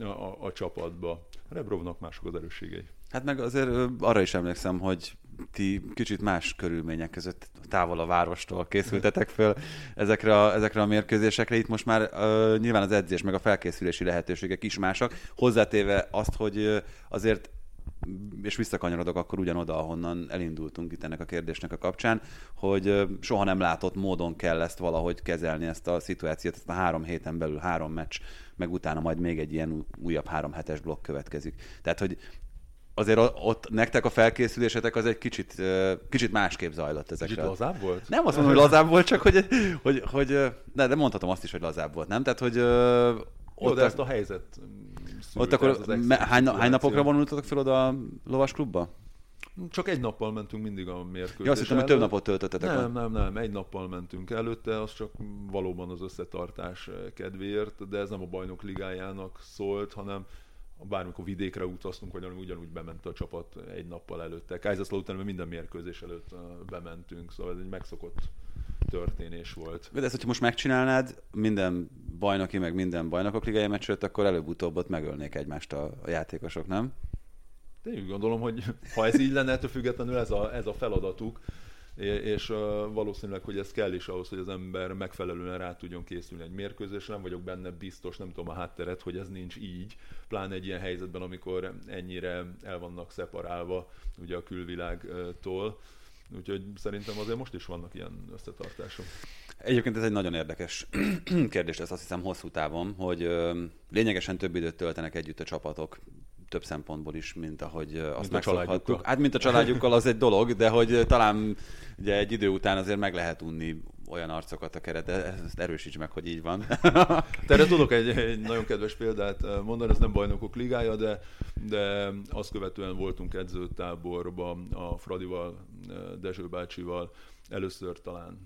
a, a, a csapatba. Rebrovnak mások az erősségei.
Hát meg azért arra is emlékszem, hogy ti kicsit más körülmények között távol a várostól készültetek föl ezekre a, ezekre a mérkőzésekre. Itt most már uh, nyilván az edzés meg a felkészülési lehetőségek is másak. Hozzátéve azt, hogy uh, azért és visszakanyarodok akkor ugyanoda, ahonnan elindultunk itt ennek a kérdésnek a kapcsán, hogy soha nem látott módon kell ezt valahogy kezelni, ezt a szituációt, ezt a három héten belül három meccs, meg utána majd még egy ilyen újabb három hetes blokk következik. Tehát, hogy azért ott nektek a felkészülésetek az egy kicsit, kicsit másképp zajlott ezekre.
Kicsit lazább volt?
Nem azt mondom, hogy lazább volt, csak hogy, hogy, hogy de, de mondhatom azt is, hogy lazább volt, nem? Tehát, hogy
ott Jó, de ezt a helyzet
Ott akkor me, hány, hány napokra vonultatok fel oda a lovas klubba?
Csak egy nappal mentünk mindig a mérkőzésre.
Ja, azt hittem, hogy több napot töltöttetek.
Nem, nem, nem, egy nappal mentünk előtte, az csak valóban az összetartás kedvéért, de ez nem a bajnok ligájának szólt, hanem bármikor vidékre utaztunk, vagy ugyanúgy bement a csapat egy nappal előtte. Kaiserslautern minden mérkőzés előtt bementünk, szóval ez egy megszokott történés volt.
De ezt, hogyha most megcsinálnád minden bajnoki, meg minden bajnokok ligája meccset, akkor előbb-utóbb ott megölnék egymást a, a játékosok, nem?
Én úgy gondolom, hogy ha ez így lenne, ettől függetlenül ez a, ez a feladatuk, és valószínűleg, hogy ez kell is ahhoz, hogy az ember megfelelően rá tudjon készülni egy mérkőzésre. Nem vagyok benne biztos, nem tudom a hátteret, hogy ez nincs így, pláne egy ilyen helyzetben, amikor ennyire el vannak szeparálva ugye a külvilágtól. Úgyhogy szerintem azért most is vannak ilyen összetartások.
Egyébként ez egy nagyon érdekes kérdés, ez azt hiszem hosszú távon, hogy lényegesen több időt töltenek együtt a csapatok, több szempontból is, mint ahogy azt mint megszokhattuk. Hát, mint a családjukkal az egy dolog, de hogy talán ugye egy idő után azért meg lehet unni olyan arcokat a keret, de ezt erősíts meg, hogy így van.
Terre tudok egy, egy nagyon kedves példát mondani, ez nem bajnokok ligája, de, de azt követően voltunk edzőtáborban a Fradival, Dezső bácsival, először talán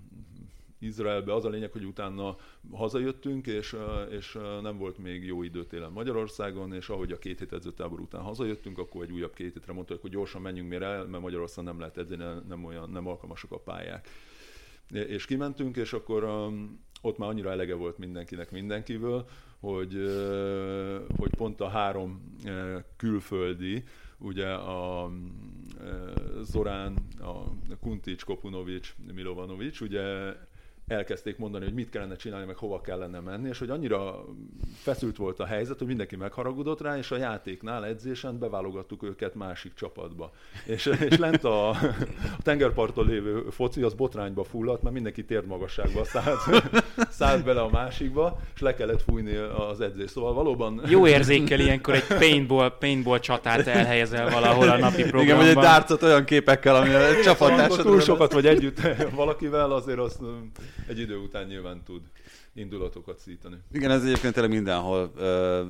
Izraelbe. Az a lényeg, hogy utána hazajöttünk, és, és nem volt még jó idő télen Magyarországon, és ahogy a két hét edzőtábor után hazajöttünk, akkor egy újabb két hétre mondtuk, hogy gyorsan menjünk még el, mert Magyarországon nem lehet edzeni, nem, olyan, nem alkalmasak a pályák. És kimentünk, és akkor um, ott már annyira elege volt mindenkinek mindenkiből, hogy, hogy pont a három külföldi, ugye a Zorán, a Kuntics, Kopunovics, Milovanovics, ugye elkezdték mondani, hogy mit kellene csinálni, meg hova kellene menni, és hogy annyira feszült volt a helyzet, hogy mindenki megharagudott rá, és a játéknál, edzésen beválogattuk őket másik csapatba. És, és lent a, a tengerparton lévő foci az botrányba fulladt, mert mindenki térdmagasságba szállt, szállt bele a másikba, és le kellett fújni az edzés. Szóval valóban...
Jó érzékel ilyenkor egy paintball, paintball csatát elhelyezel valahol a napi programban. Igen,
vagy egy dárcot olyan képekkel, ami a csapattársad...
Túl sokat vagy együtt valakivel, azért azt egy idő után nyilván tud indulatokat szítani.
Igen, ez egyébként tényleg mindenhol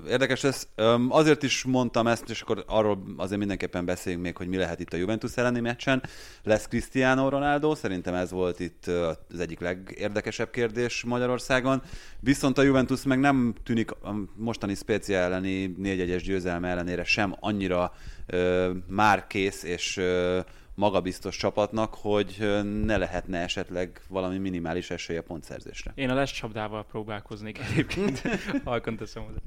érdekes lesz. Azért is mondtam ezt, és akkor arról azért mindenképpen beszéljünk még, hogy mi lehet itt a Juventus elleni meccsen. Lesz Cristiano Ronaldo, szerintem ez volt itt az egyik legérdekesebb kérdés Magyarországon. Viszont a Juventus meg nem tűnik a mostani speciál elleni 4 győzelme ellenére sem annyira már kész és magabiztos csapatnak, hogy ne lehetne esetleg valami minimális esély a pontszerzésre.
Én a lesz csapdával próbálkoznék egyébként, halkan teszem hozzá.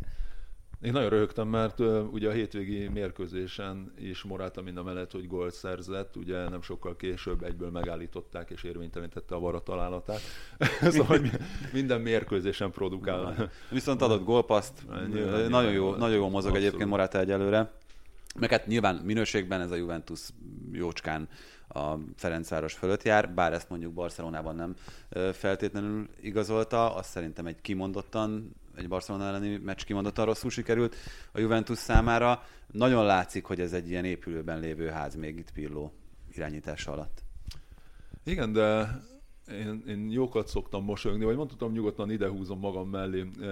Én nagyon röhögtem, mert uh, ugye a hétvégi mérkőzésen is Morata mind a mellett, hogy gólt szerzett, ugye nem sokkal később egyből megállították és érvénytelenítette a vara találatát. szóval hogy minden mérkőzésen produkál.
Viszont adott gólpaszt, nagyon jó, nagyon jó mozog Abszolút. egyébként Morata egyelőre. Meg hát nyilván minőségben ez a Juventus jócskán a Ferencváros fölött jár, bár ezt mondjuk Barcelonában nem feltétlenül igazolta, azt szerintem egy kimondottan, egy Barcelona elleni meccs kimondottan rosszul sikerült a Juventus számára. Nagyon látszik, hogy ez egy ilyen épülőben lévő ház még itt Pirlo irányítása alatt.
Igen, de én, én jókat szoktam mosolyogni, vagy mondhatom nyugodtan idehúzom magam mellé e,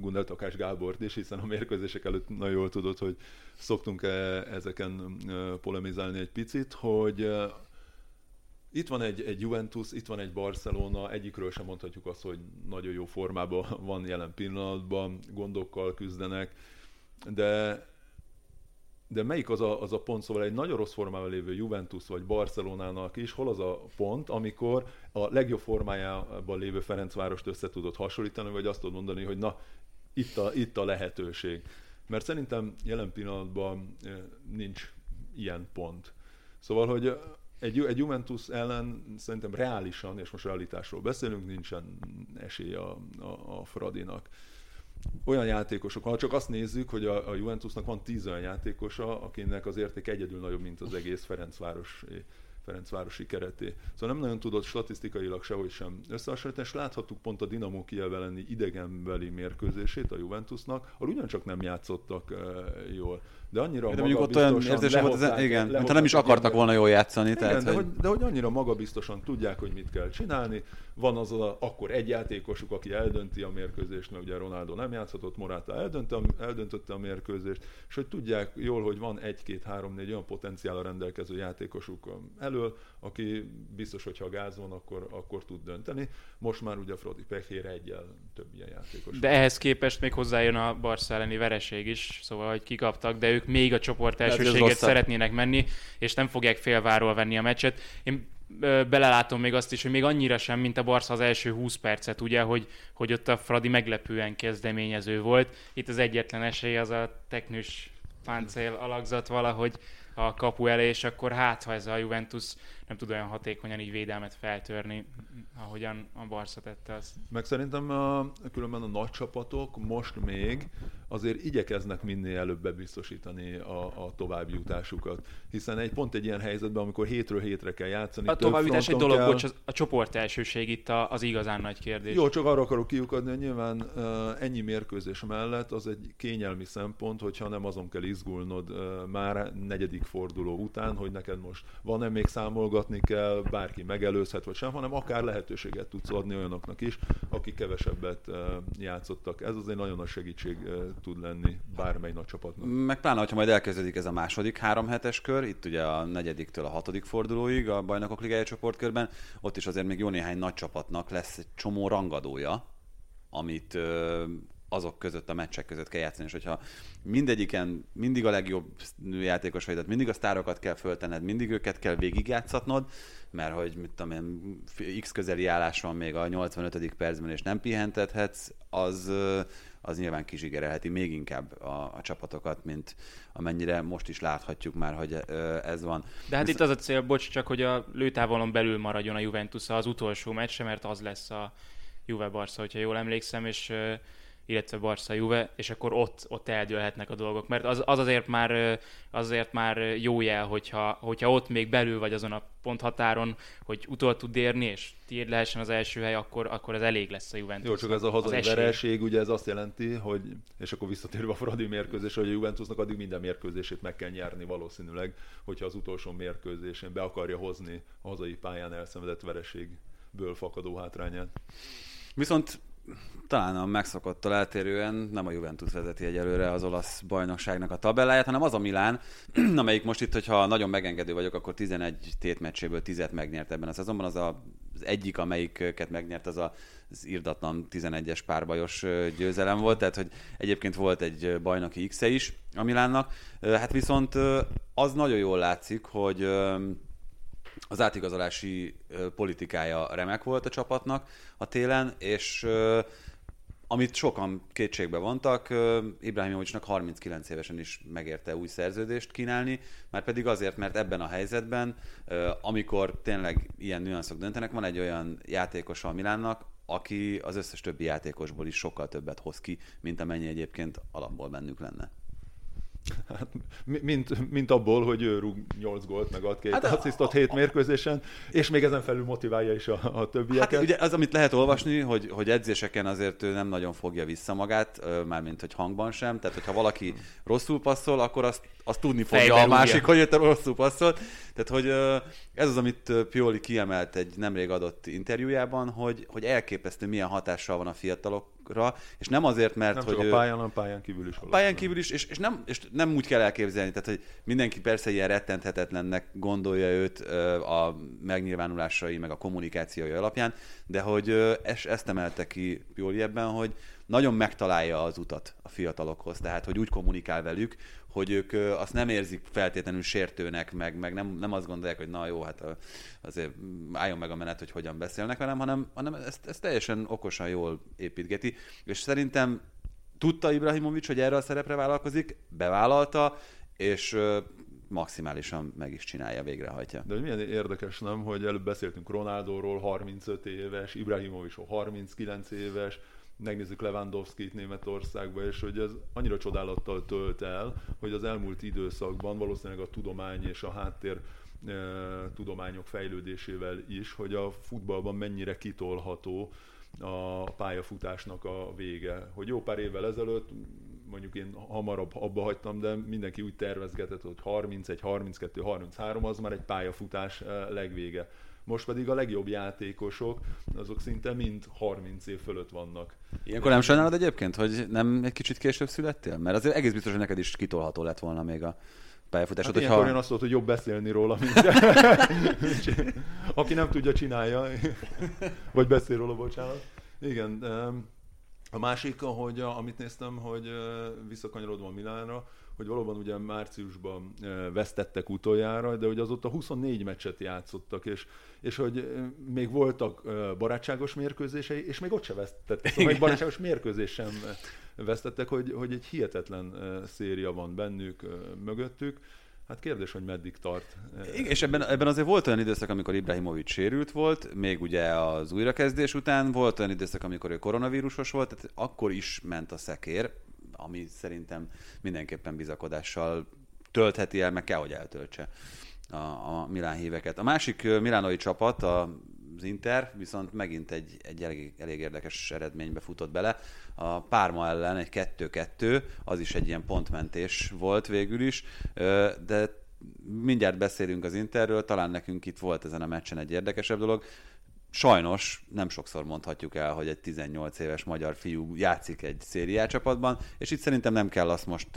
Gundel Takás Gábort is, hiszen a mérkőzések előtt nagyon jól tudod, hogy szoktunk e, ezeken e, polemizálni egy picit, hogy e, itt van egy, egy Juventus, itt van egy Barcelona, egyikről sem mondhatjuk azt, hogy nagyon jó formában van jelen pillanatban, gondokkal küzdenek, de de melyik az a, az a pont, szóval egy nagyon rossz formában lévő Juventus vagy Barcelonának is, hol az a pont, amikor a legjobb formájában lévő Ferencvárost össze tudod hasonlítani, vagy azt tudod mondani, hogy na, itt a, itt a lehetőség. Mert szerintem jelen pillanatban nincs ilyen pont. Szóval, hogy egy, egy Juventus ellen szerintem reálisan, és most realitásról beszélünk, nincsen esély a, a, a Fradinak olyan játékosok, ha csak azt nézzük, hogy a, a Juventusnak van tíz olyan játékosa, akinek az érték egyedül nagyobb, mint az egész Ferencváros Ferencvárosi kereté. Szóval nem nagyon tudott statisztikailag sehogy sem összehasonlítani, és láthattuk pont a Dinamo Kiev elleni idegenbeli mérkőzését a Juventusnak, ahol ugyancsak nem játszottak uh, jól. De annyira
de mondjuk ott olyan érzésem volt, ez, igen, mintha nem is akartak volna jól játszani.
Igen, tehát, de, hogy... de hogy annyira magabiztosan tudják, hogy mit kell csinálni. Van az a, akkor egy játékosuk, aki eldönti a mérkőzést, mert ugye Ronaldo nem játszhatott, Morata eldöntötte, eldöntötte a mérkőzést, és hogy tudják jól, hogy van egy-két-három-négy olyan potenciállal rendelkező játékosuk elől, aki biztos, hogy ha gáz van, akkor, akkor tud dönteni. Most már ugye Frodi Pechére egyel több ilyen játékos.
De ehhez képest még hozzájön a Barca elleni vereség is, szóval hogy kikaptak, de ők még a csoport elsőséget szeretnének menni, és nem fogják félváról venni a meccset. Én belelátom még azt is, hogy még annyira sem, mint a Barca az első 20 percet, ugye, hogy, hogy ott a Fradi meglepően kezdeményező volt. Itt az egyetlen esély az a teknős páncél alakzat valahogy a kapu elé, és akkor hát, ha ez a Juventus nem tud olyan hatékonyan így védelmet feltörni, ahogyan a Barca tette azt.
Meg szerintem a, különben a nagy csapatok most még azért igyekeznek minél előbb bebiztosítani a, a további jutásukat. Hiszen egy pont egy ilyen helyzetben, amikor hétről hétre kell játszani.
A továbbjutás egy dolog, kell... bocs, a csoport elsőség itt az igazán nagy kérdés.
Jó, csak arra akarok kiukadni, hogy nyilván ennyi mérkőzés mellett az egy kényelmi szempont, hogyha nem azon kell izgulnod már negyedik forduló után, hogy neked most van-e még számolgatni kell, bárki megelőzhet vagy sem, hanem akár lehetőséget tudsz adni olyanoknak is, akik kevesebbet játszottak. Ez azért nagyon nagy segítség tud lenni bármely nagy csapatnak.
Meg pláne, hogyha majd elkezdődik ez a második három hetes kör, itt ugye a negyediktől a hatodik fordulóig a bajnokok ligája csoportkörben, ott is azért még jó néhány nagy csapatnak lesz egy csomó rangadója, amit azok között, a meccsek között kell játszani, és hogyha mindegyiken mindig a legjobb játékos vagy, tehát mindig a sztárokat kell föltenned, mindig őket kell végigjátszatnod, mert hogy mit tudom én, x közeli állás van még a 85. percben, és nem pihentethetsz, az, az nyilván kizsigerelheti még inkább a, a csapatokat, mint amennyire most is láthatjuk már, hogy ez van.
De hát Visz... itt az a cél, bocs, csak hogy a lőtávolon belül maradjon a Juventus az utolsó meccse, mert az lesz a Juve Barca, hogyha jól emlékszem, és illetve Barca Juve, és akkor ott, ott eldőlhetnek a dolgok. Mert az, az azért, már, azért már jó jel, hogyha, hogyha ott még belül vagy azon a ponthatáron, hogy utol tud érni, és tiéd lehessen az első hely, akkor, akkor ez elég lesz a Juventus.
Jó, csak ez a hazai vereség, ugye ez azt jelenti, hogy, és akkor visszatérve a Fradi mérkőzés, hogy a Juventusnak addig minden mérkőzését meg kell nyerni valószínűleg, hogyha az utolsó mérkőzésén be akarja hozni a hazai pályán elszenvedett vereségből fakadó hátrányát.
Viszont talán a megszokottól eltérően nem a Juventus vezeti egyelőre az olasz bajnokságnak a tabelláját, hanem az a Milán, amelyik most itt, hogyha nagyon megengedő vagyok, akkor 11 tétmeccséből 10 megnyert ebben a szezonban. Az a, az egyik, amelyiket megnyert, az a, az irdatlan 11-es párbajos győzelem volt, tehát hogy egyébként volt egy bajnoki X-e is a Milánnak. Hát viszont az nagyon jól látszik, hogy az átigazolási politikája remek volt a csapatnak a télen, és amit sokan kétségbe vontak, Ibrahimovicsnak 39 évesen is megérte új szerződést kínálni, már pedig azért, mert ebben a helyzetben, amikor tényleg ilyen nüanszok döntenek, van egy olyan játékos a Milánnak, aki az összes többi játékosból is sokkal többet hoz ki, mint amennyi egyébként alapból bennük lenne.
Hát, mint, mint abból, hogy ő rúg 8 gólt, meg ad két hát asszisztot 7 mérkőzésen, és még ezen felül motiválja is a, a többieket.
Hát ugye az, amit lehet olvasni, hogy, hogy edzéseken azért ő nem nagyon fogja vissza magát, mármint hogy hangban sem, tehát hogyha valaki rosszul passzol, akkor azt, azt tudni fogja Fejben a másik, hogy ő rosszul passzol. Tehát, hogy ez az, amit Pioli kiemelt egy nemrég adott interjújában, hogy, hogy elképesztő milyen hatással van a fiatalok ra, és nem azért, mert
nem
hogy...
Csak a pályán, hanem pályán kívül is.
A pályán kívül is, és, és, nem, és nem úgy kell elképzelni, tehát hogy mindenki persze ilyen rettenthetetlennek gondolja őt a megnyilvánulásai, meg a kommunikációi alapján, de hogy ezt, ezt emelte ki Pioli ebben, hogy nagyon megtalálja az utat a fiatalokhoz, tehát hogy úgy kommunikál velük, hogy ők azt nem érzik feltétlenül sértőnek, meg, meg nem, nem azt gondolják, hogy na jó, hát azért álljon meg a menet, hogy hogyan beszélnek velem, hanem, hanem ezt, ezt teljesen okosan jól építgeti. És szerintem tudta Ibrahimovic, hogy erre a szerepre vállalkozik, bevállalta, és maximálisan meg is csinálja, végrehajtja.
De milyen érdekes, nem, hogy előbb beszéltünk Ronaldóról, 35 éves, Ibrahimovicról 39 éves, megnézzük Lewandowski-t Németországba, és hogy ez annyira csodálattal tölt el, hogy az elmúlt időszakban valószínűleg a tudomány és a háttér e, tudományok fejlődésével is, hogy a futballban mennyire kitolható a pályafutásnak a vége. Hogy jó pár évvel ezelőtt, mondjuk én hamarabb abba hagytam, de mindenki úgy tervezgetett, hogy 31, 32, 33 az már egy pályafutás legvége most pedig a legjobb játékosok, azok szinte mind 30 év fölött vannak.
Ilyenkor nem sajnálod egyébként, hogy nem egy kicsit később születtél? Mert azért egész biztos, hogy neked is kitolható lett volna még a pályafutásod.
Hát hogyha... én azt mondod, hogy jobb beszélni róla, mint aki nem tudja, csinálja. Vagy beszél róla, bocsánat. Igen, a másik, hogy amit néztem, hogy visszakanyarodva Milánra, hogy valóban ugye márciusban vesztettek utoljára, de hogy azóta 24 meccset játszottak, és, és hogy még voltak barátságos mérkőzései, és még ott se vesztettek, szóval egy barátságos mérkőzés sem vesztettek, hogy, hogy egy hihetetlen széria van bennük, mögöttük. Hát kérdés, hogy meddig tart.
Igen, és ebben, ebben azért volt olyan időszak, amikor Ibrahimovic sérült volt, még ugye az újrakezdés után volt olyan időszak, amikor ő koronavírusos volt, tehát akkor is ment a szekér, ami szerintem mindenképpen bizakodással töltheti el, meg kell, hogy eltöltse a, a Milán híveket. A másik milánoi csapat, a az Inter viszont megint egy, egy elég, elég érdekes eredménybe futott bele. A Párma ellen egy 2-2, az is egy ilyen pontmentés volt végül is, de mindjárt beszélünk az Interről, talán nekünk itt volt ezen a meccsen egy érdekesebb dolog. Sajnos nem sokszor mondhatjuk el, hogy egy 18 éves magyar fiú játszik egy szériá csapatban, és itt szerintem nem kell azt most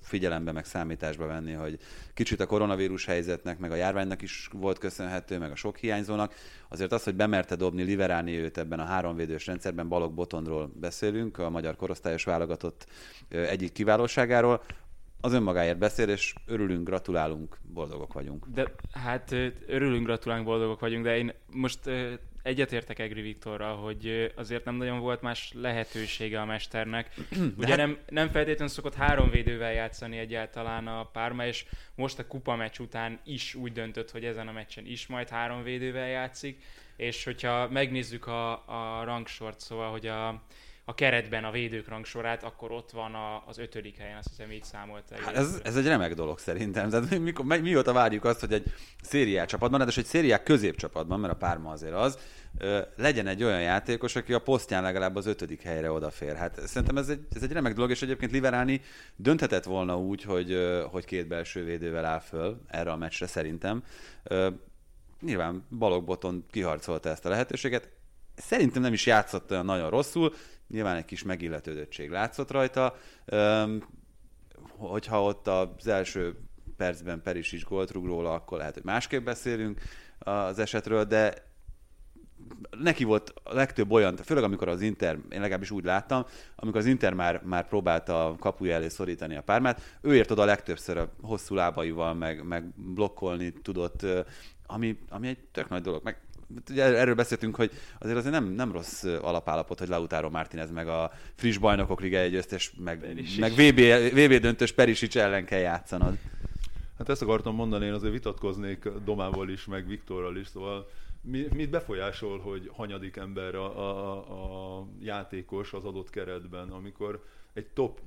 figyelembe, meg számításba venni, hogy kicsit a koronavírus helyzetnek, meg a járványnak is volt köszönhető, meg a sok hiányzónak. Azért az, hogy bemerte dobni Liveráni őt ebben a háromvédős rendszerben, Balog Botondról beszélünk, a magyar korosztályos válogatott egyik kiválóságáról, az önmagáért beszél, és örülünk, gratulálunk, boldogok vagyunk.
De hát örülünk, gratulálunk, boldogok vagyunk, de én most egyetértek Egri Viktorral, hogy azért nem nagyon volt más lehetősége a mesternek. Ugye hát... nem, nem feltétlenül szokott három védővel játszani egyáltalán a párma, és most a kupa meccs után is úgy döntött, hogy ezen a meccsen is majd három védővel játszik, és hogyha megnézzük a, a rangsort, szóval, hogy a, a keretben a védők rangsorát, akkor ott van a, az ötödik helyen, azt hiszem így számolta.
Hát ez, ez egy remek dolog szerintem. Tehát mikor, mióta várjuk azt, hogy egy szériá csapatban, de egy szériák középcsapatban, mert a párma azért az, legyen egy olyan játékos, aki a posztján legalább az ötödik helyre odafér. Hát szerintem ez egy, ez egy remek dolog, és egyébként Liverani dönthetett volna úgy, hogy, hogy két belső védővel áll föl erre a meccsre szerintem. Nyilván Balog Boton kiharcolta ezt a lehetőséget. Szerintem nem is játszott olyan nagyon rosszul, nyilván egy kis megilletődöttség látszott rajta. Hogyha ott az első percben Peris is gólt rúg róla, akkor lehet, hogy másképp beszélünk az esetről, de neki volt a legtöbb olyan, főleg amikor az Inter, én legalábbis úgy láttam, amikor az Inter már, már próbálta a kapuja elé szorítani a pármát, ő ért oda a legtöbbször a hosszú lábaival, meg, meg blokkolni tudott, ami, ami egy tök nagy dolog. Meg ugye erről beszéltünk, hogy azért azért nem, nem rossz alapállapot, hogy Lautaro Martinez meg a friss bajnokok liga egy összes, meg, meg VB, VB döntős Perisic ellen kell játszanod.
Hát ezt akartam mondani, én azért vitatkoznék Domával is, meg Viktorral is, szóval mi, mit befolyásol, hogy hanyadik ember a, a, a játékos az adott keretben, amikor egy top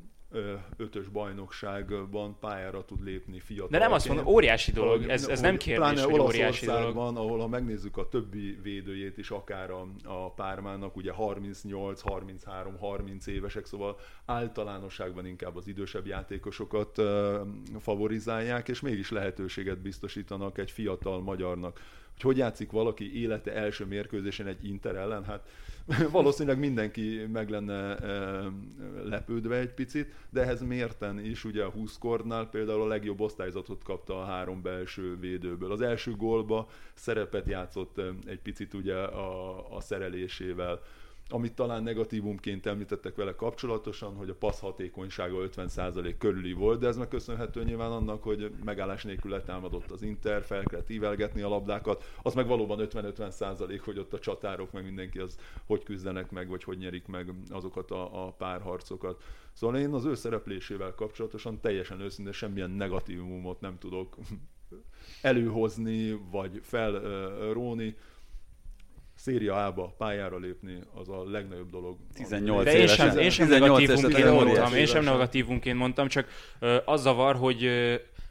ötös bajnokságban pályára tud lépni fiatal.
De nem azt mondom, óriási dolog, ez, ez nem kérdés, hogy óriási dolog.
ahol ha megnézzük a többi védőjét is, akár a, a pármának, ugye 38, 33, 30 évesek, szóval általánosságban inkább az idősebb játékosokat uh, favorizálják, és mégis lehetőséget biztosítanak egy fiatal magyarnak hogy hogy játszik valaki élete első mérkőzésen egy Inter ellen, hát valószínűleg mindenki meg lenne lepődve egy picit, de ehhez mérten is, ugye a 20 kornál például a legjobb osztályzatot kapta a három belső védőből. Az első gólba szerepet játszott egy picit ugye a, a szerelésével amit talán negatívumként említettek vele kapcsolatosan, hogy a passz hatékonysága 50% körüli volt, de ez meg köszönhető nyilván annak, hogy megállás nélkül letámadott az Inter, fel kellett ívelgetni a labdákat, az meg valóban 50-50%, hogy ott a csatárok, meg mindenki az hogy küzdenek meg, vagy hogy nyerik meg azokat a, a párharcokat. Szóval én az ő szereplésével kapcsolatosan teljesen őszintén semmilyen negatívumot nem tudok előhozni, vagy felróni. Széria A-ba pályára lépni, az a legnagyobb dolog.
18
De én sem, én sem negatívunként mondtam, én sem negatívunként mondtam, csak az zavar, hogy,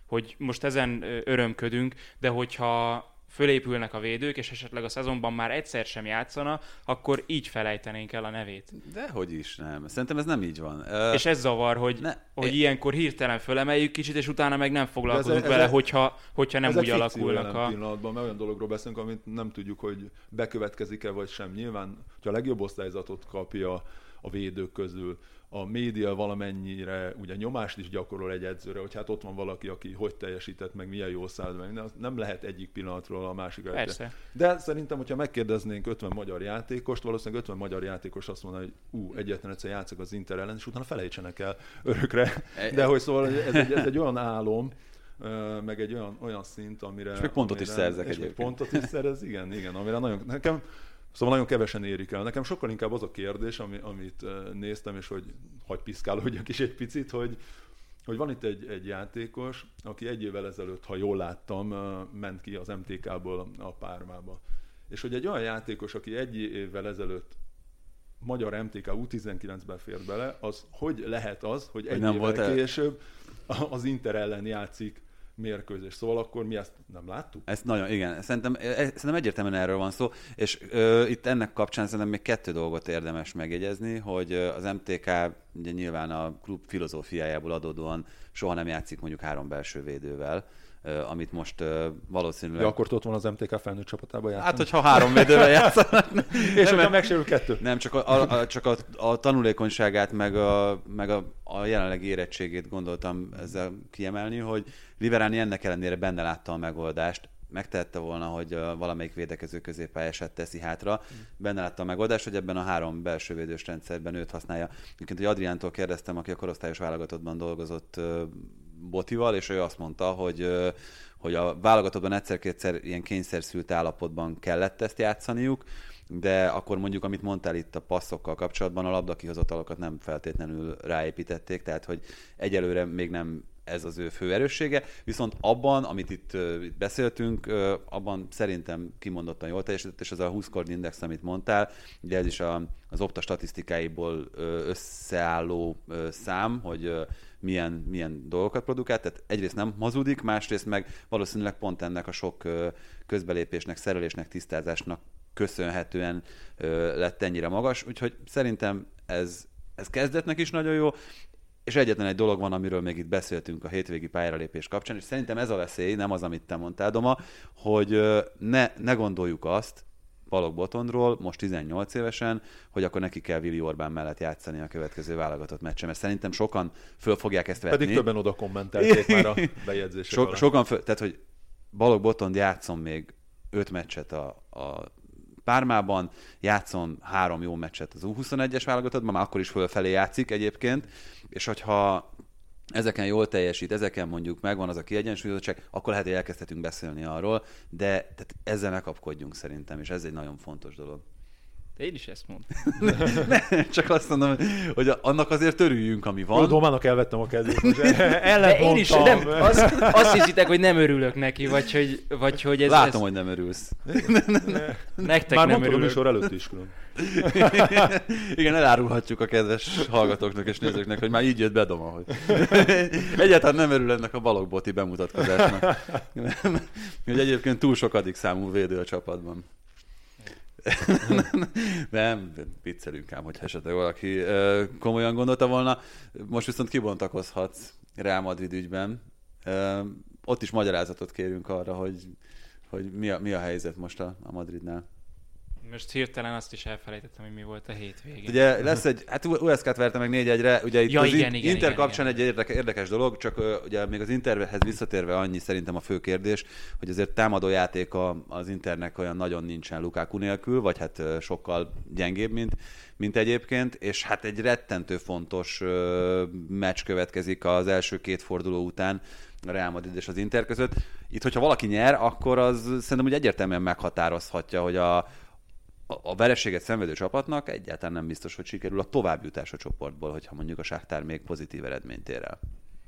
hogy most ezen örömködünk, de hogyha fölépülnek a védők, és esetleg a szezonban már egyszer sem játszana, akkor így felejtenénk el a nevét.
Dehogy is nem. Szerintem ez nem így van.
Uh, és ez zavar, hogy, ne, hogy é... ilyenkor hirtelen fölemeljük kicsit, és utána meg nem foglalkozunk ez, vele, ez, hogyha, hogyha nem úgy alakulnak
a... pillanatban, mert olyan dologról beszélünk, amit nem tudjuk, hogy bekövetkezik-e vagy sem. Nyilván, hogyha a legjobb osztályzatot kapja a védők közül, a média valamennyire ugye nyomást is gyakorol egy edzőre, hogy hát ott van valaki, aki hogy teljesített, meg milyen jól szállt meg. Nem lehet egyik pillanatról a másikra.
Persze.
De szerintem, hogyha megkérdeznénk 50 magyar játékost, valószínűleg 50 magyar játékos azt mondaná, hogy ú, egyetlen egyszer játszok az Inter ellen, és utána felejtsenek el örökre. De hogy szóval ez egy, ez egy olyan álom, meg egy olyan, olyan szint, amire...
És még pontot
amire,
is szerzek
és egyébként. pontot is szerez, igen, igen, amire nagyon... Nekem Szóval nagyon kevesen érik el. Nekem sokkal inkább az a kérdés, ami, amit néztem, és hogy hagy piszkálódjak is egy picit, hogy, hogy van itt egy, egy játékos, aki egy évvel ezelőtt, ha jól láttam, ment ki az MTK-ból a pármába. És hogy egy olyan játékos, aki egy évvel ezelőtt magyar MTK U19-ben fér bele, az hogy lehet az, hogy egy hogy évvel volt később az Inter ellen játszik mérkőzés. Szóval akkor mi ezt nem láttuk?
Ezt nagyon, igen. Szerintem, e, szerintem egyértelműen erről van szó, és ö, itt ennek kapcsán szerintem még kettő dolgot érdemes megjegyezni, hogy az MTK ugye nyilván a klub filozófiájából adódóan soha nem játszik mondjuk három belső védővel, amit most valószínűleg...
Ja, akkor ott van az MTK felnőtt csapatában játszani?
Hát, hogyha három védővel játszanak.
És hogyha megsérül kettő.
Nem, csak, a, a, csak a, a tanulékonyságát, meg, a, meg a, a jelenlegi érettségét gondoltam ezzel kiemelni, hogy Liverani ennek ellenére benne látta a megoldást, megtehette volna, hogy valamelyik védekező középpályását teszi hátra. Benne látta a megoldást, hogy ebben a három belső védős rendszerben őt használja. Egyébként, hogy Adriántól kérdeztem, aki a korosztályos válogatottban dolgozott Botival, és ő azt mondta, hogy hogy a válogatottban egyszer-kétszer ilyen kényszerszült állapotban kellett ezt játszaniuk, de akkor mondjuk, amit mondtál itt a passzokkal kapcsolatban, a labdakihozatalokat nem feltétlenül ráépítették, tehát hogy egyelőre még nem ez az ő fő erőssége, viszont abban, amit itt, itt beszéltünk, abban szerintem kimondottan jól teljesített, és az a 20 kord index, amit mondtál, ugye ez is a, az opta statisztikáiból összeálló szám, hogy milyen, milyen dolgokat produkált, tehát egyrészt nem hazudik, másrészt meg valószínűleg pont ennek a sok közbelépésnek, szerelésnek, tisztázásnak köszönhetően lett ennyire magas, úgyhogy szerintem ez, ez kezdetnek is nagyon jó, és egyetlen egy dolog van, amiről még itt beszéltünk a hétvégi pályáralépés kapcsán, és szerintem ez a veszély, nem az, amit te mondtál, Doma, hogy ne, ne gondoljuk azt, Balog Botondról, most 18 évesen, hogy akkor neki kell Vili Orbán mellett játszani a következő válogatott meccsen, mert szerintem sokan föl fogják ezt vetni.
Pedig többen oda kommentelték már a bejegyzések
so, Sokan föl, tehát hogy Balog Botond játszom még öt meccset a, a Pármában, játszon három jó meccset az U21-es válogatottban, már akkor is fölfelé játszik egyébként, és hogyha ezeken jól teljesít, ezeken mondjuk megvan az a kiegyensúlyozottság, akkor lehet, hogy elkezdhetünk beszélni arról, de tehát ezzel ne kapkodjunk szerintem, és ez egy nagyon fontos dolog.
Én is ezt mondom.
ne, csak azt mondom, hogy annak azért örüljünk, ami van.
A Domának elvettem a kezét.
Én is, nem, azt, azt hiszitek, hogy nem örülök neki, vagy hogy, vagy hogy ez...
Látom,
ez...
hogy nem örülsz.
Nektek
Már
nem örülök.
műsor előtt is külön.
Igen, elárulhatjuk a kedves hallgatóknak és nézőknek, hogy már így jött be Doma, hogy egyáltalán nem örül ennek a balogboti bemutatkozásnak. hogy egyébként túl sokadik számú védő a csapatban. Nem, viccelünk ám, hogyha esetleg valaki komolyan gondolta volna. Most viszont kibontakozhatsz Real Madrid ügyben. Ott is magyarázatot kérünk arra, hogy, hogy mi, a, mi a helyzet most a, a Madridnál.
Most hirtelen azt is elfelejtettem, hogy mi volt a hétvégén.
Ugye lesz egy, hát USK-t verte meg 4-1-re, ugye itt
Ja,
az
igen, igen,
Inter
igen,
kapcsán
igen.
egy érdekes, érdekes dolog, csak ugye még az Interhez visszatérve annyi szerintem a fő kérdés, hogy azért támadó játék a, az Internek olyan nagyon nincsen Lukaku nélkül, vagy hát sokkal gyengébb, mint, mint egyébként, és hát egy rettentő fontos meccs következik az első két forduló után, a Real Madrid és az Inter között. Itt, hogyha valaki nyer, akkor az szerintem hogy egyértelműen meghatározhatja, hogy a, a, vereséget szenvedő csapatnak egyáltalán nem biztos, hogy sikerül a továbbjutás a csoportból, hogyha mondjuk a Sáktár még pozitív eredményt ér el.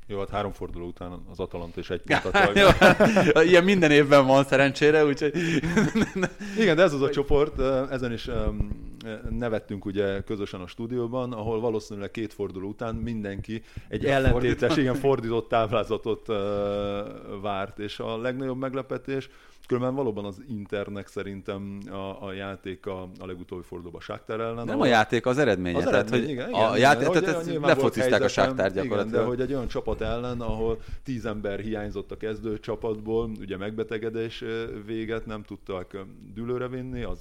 Jó, hát három forduló után az Atalanta is egy pontot
Jó, Ilyen minden évben van szerencsére, úgyhogy
Igen, de ez az a csoport, eh, ezen is em, nevettünk ugye közösen a stúdióban, ahol valószínűleg két forduló után mindenki egy
Ja,
ellentétes,
fordítva.
igen, fordított táblázatot eh, várt, és a legnagyobb meglepetés, különben valóban az Internek szerintem a, a játék a, a legutóbbi fordulóban Sáktár ellen.
nem a játék, az eredménye.
az
tehát,
eredmény,
hogy
igen,
a
igen,
játék,
igen,
tehát
volt
lefocizták a Sáktár
Igen,
gyakorlatilag.
de hogy egy olyan csapat ellen, ahol tíz ember hiányzott a kezdő csapatból, ugye megbetegedés véget, nem tudtak ö, dűlőre vinni, az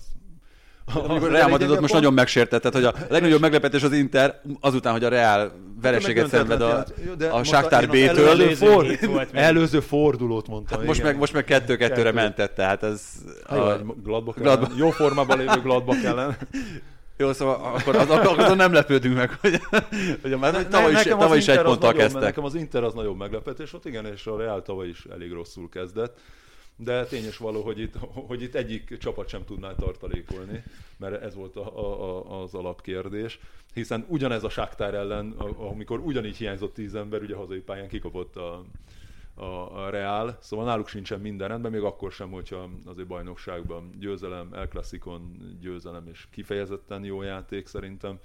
Amikor
az
Real Madridot most
pont.
nagyon megsértett, tehát hogy a legnagyobb meglepetés az Inter, azután, hogy a Real vereséget szenved a, a
most
Sáktár B-től.
Előző, for, előző fordulót mondtam.
Most
igen.
meg, most meg kettő-kettőre
Kettő.
mentett, tehát ez...
Hát jó,
a-
Gladbach,
Gladbach.
jó formában lévő Gladbach ellen.
Jó, szóval akkor, az, akkor azon nem lepődünk meg, hogy, hogy már
Ne-
tavaly is, tavaly is egy ponttal kezdtek.
Nekem az Inter az nagyobb meglepetés volt, igen, és a Real tavaly is elég rosszul kezdett. De tényes való, hogy itt, hogy itt egyik csapat sem tudná tartalékolni, mert ez volt a, a, az alapkérdés. Hiszen ugyanez a Sáktár ellen, amikor ugyanígy hiányzott tíz ember, ugye hazai pályán kikapott a, a, a Real, szóval náluk sincsen minden rendben, még akkor sem, hogyha azért bajnokságban győzelem, El Clasicon győzelem, és kifejezetten jó játék szerintem.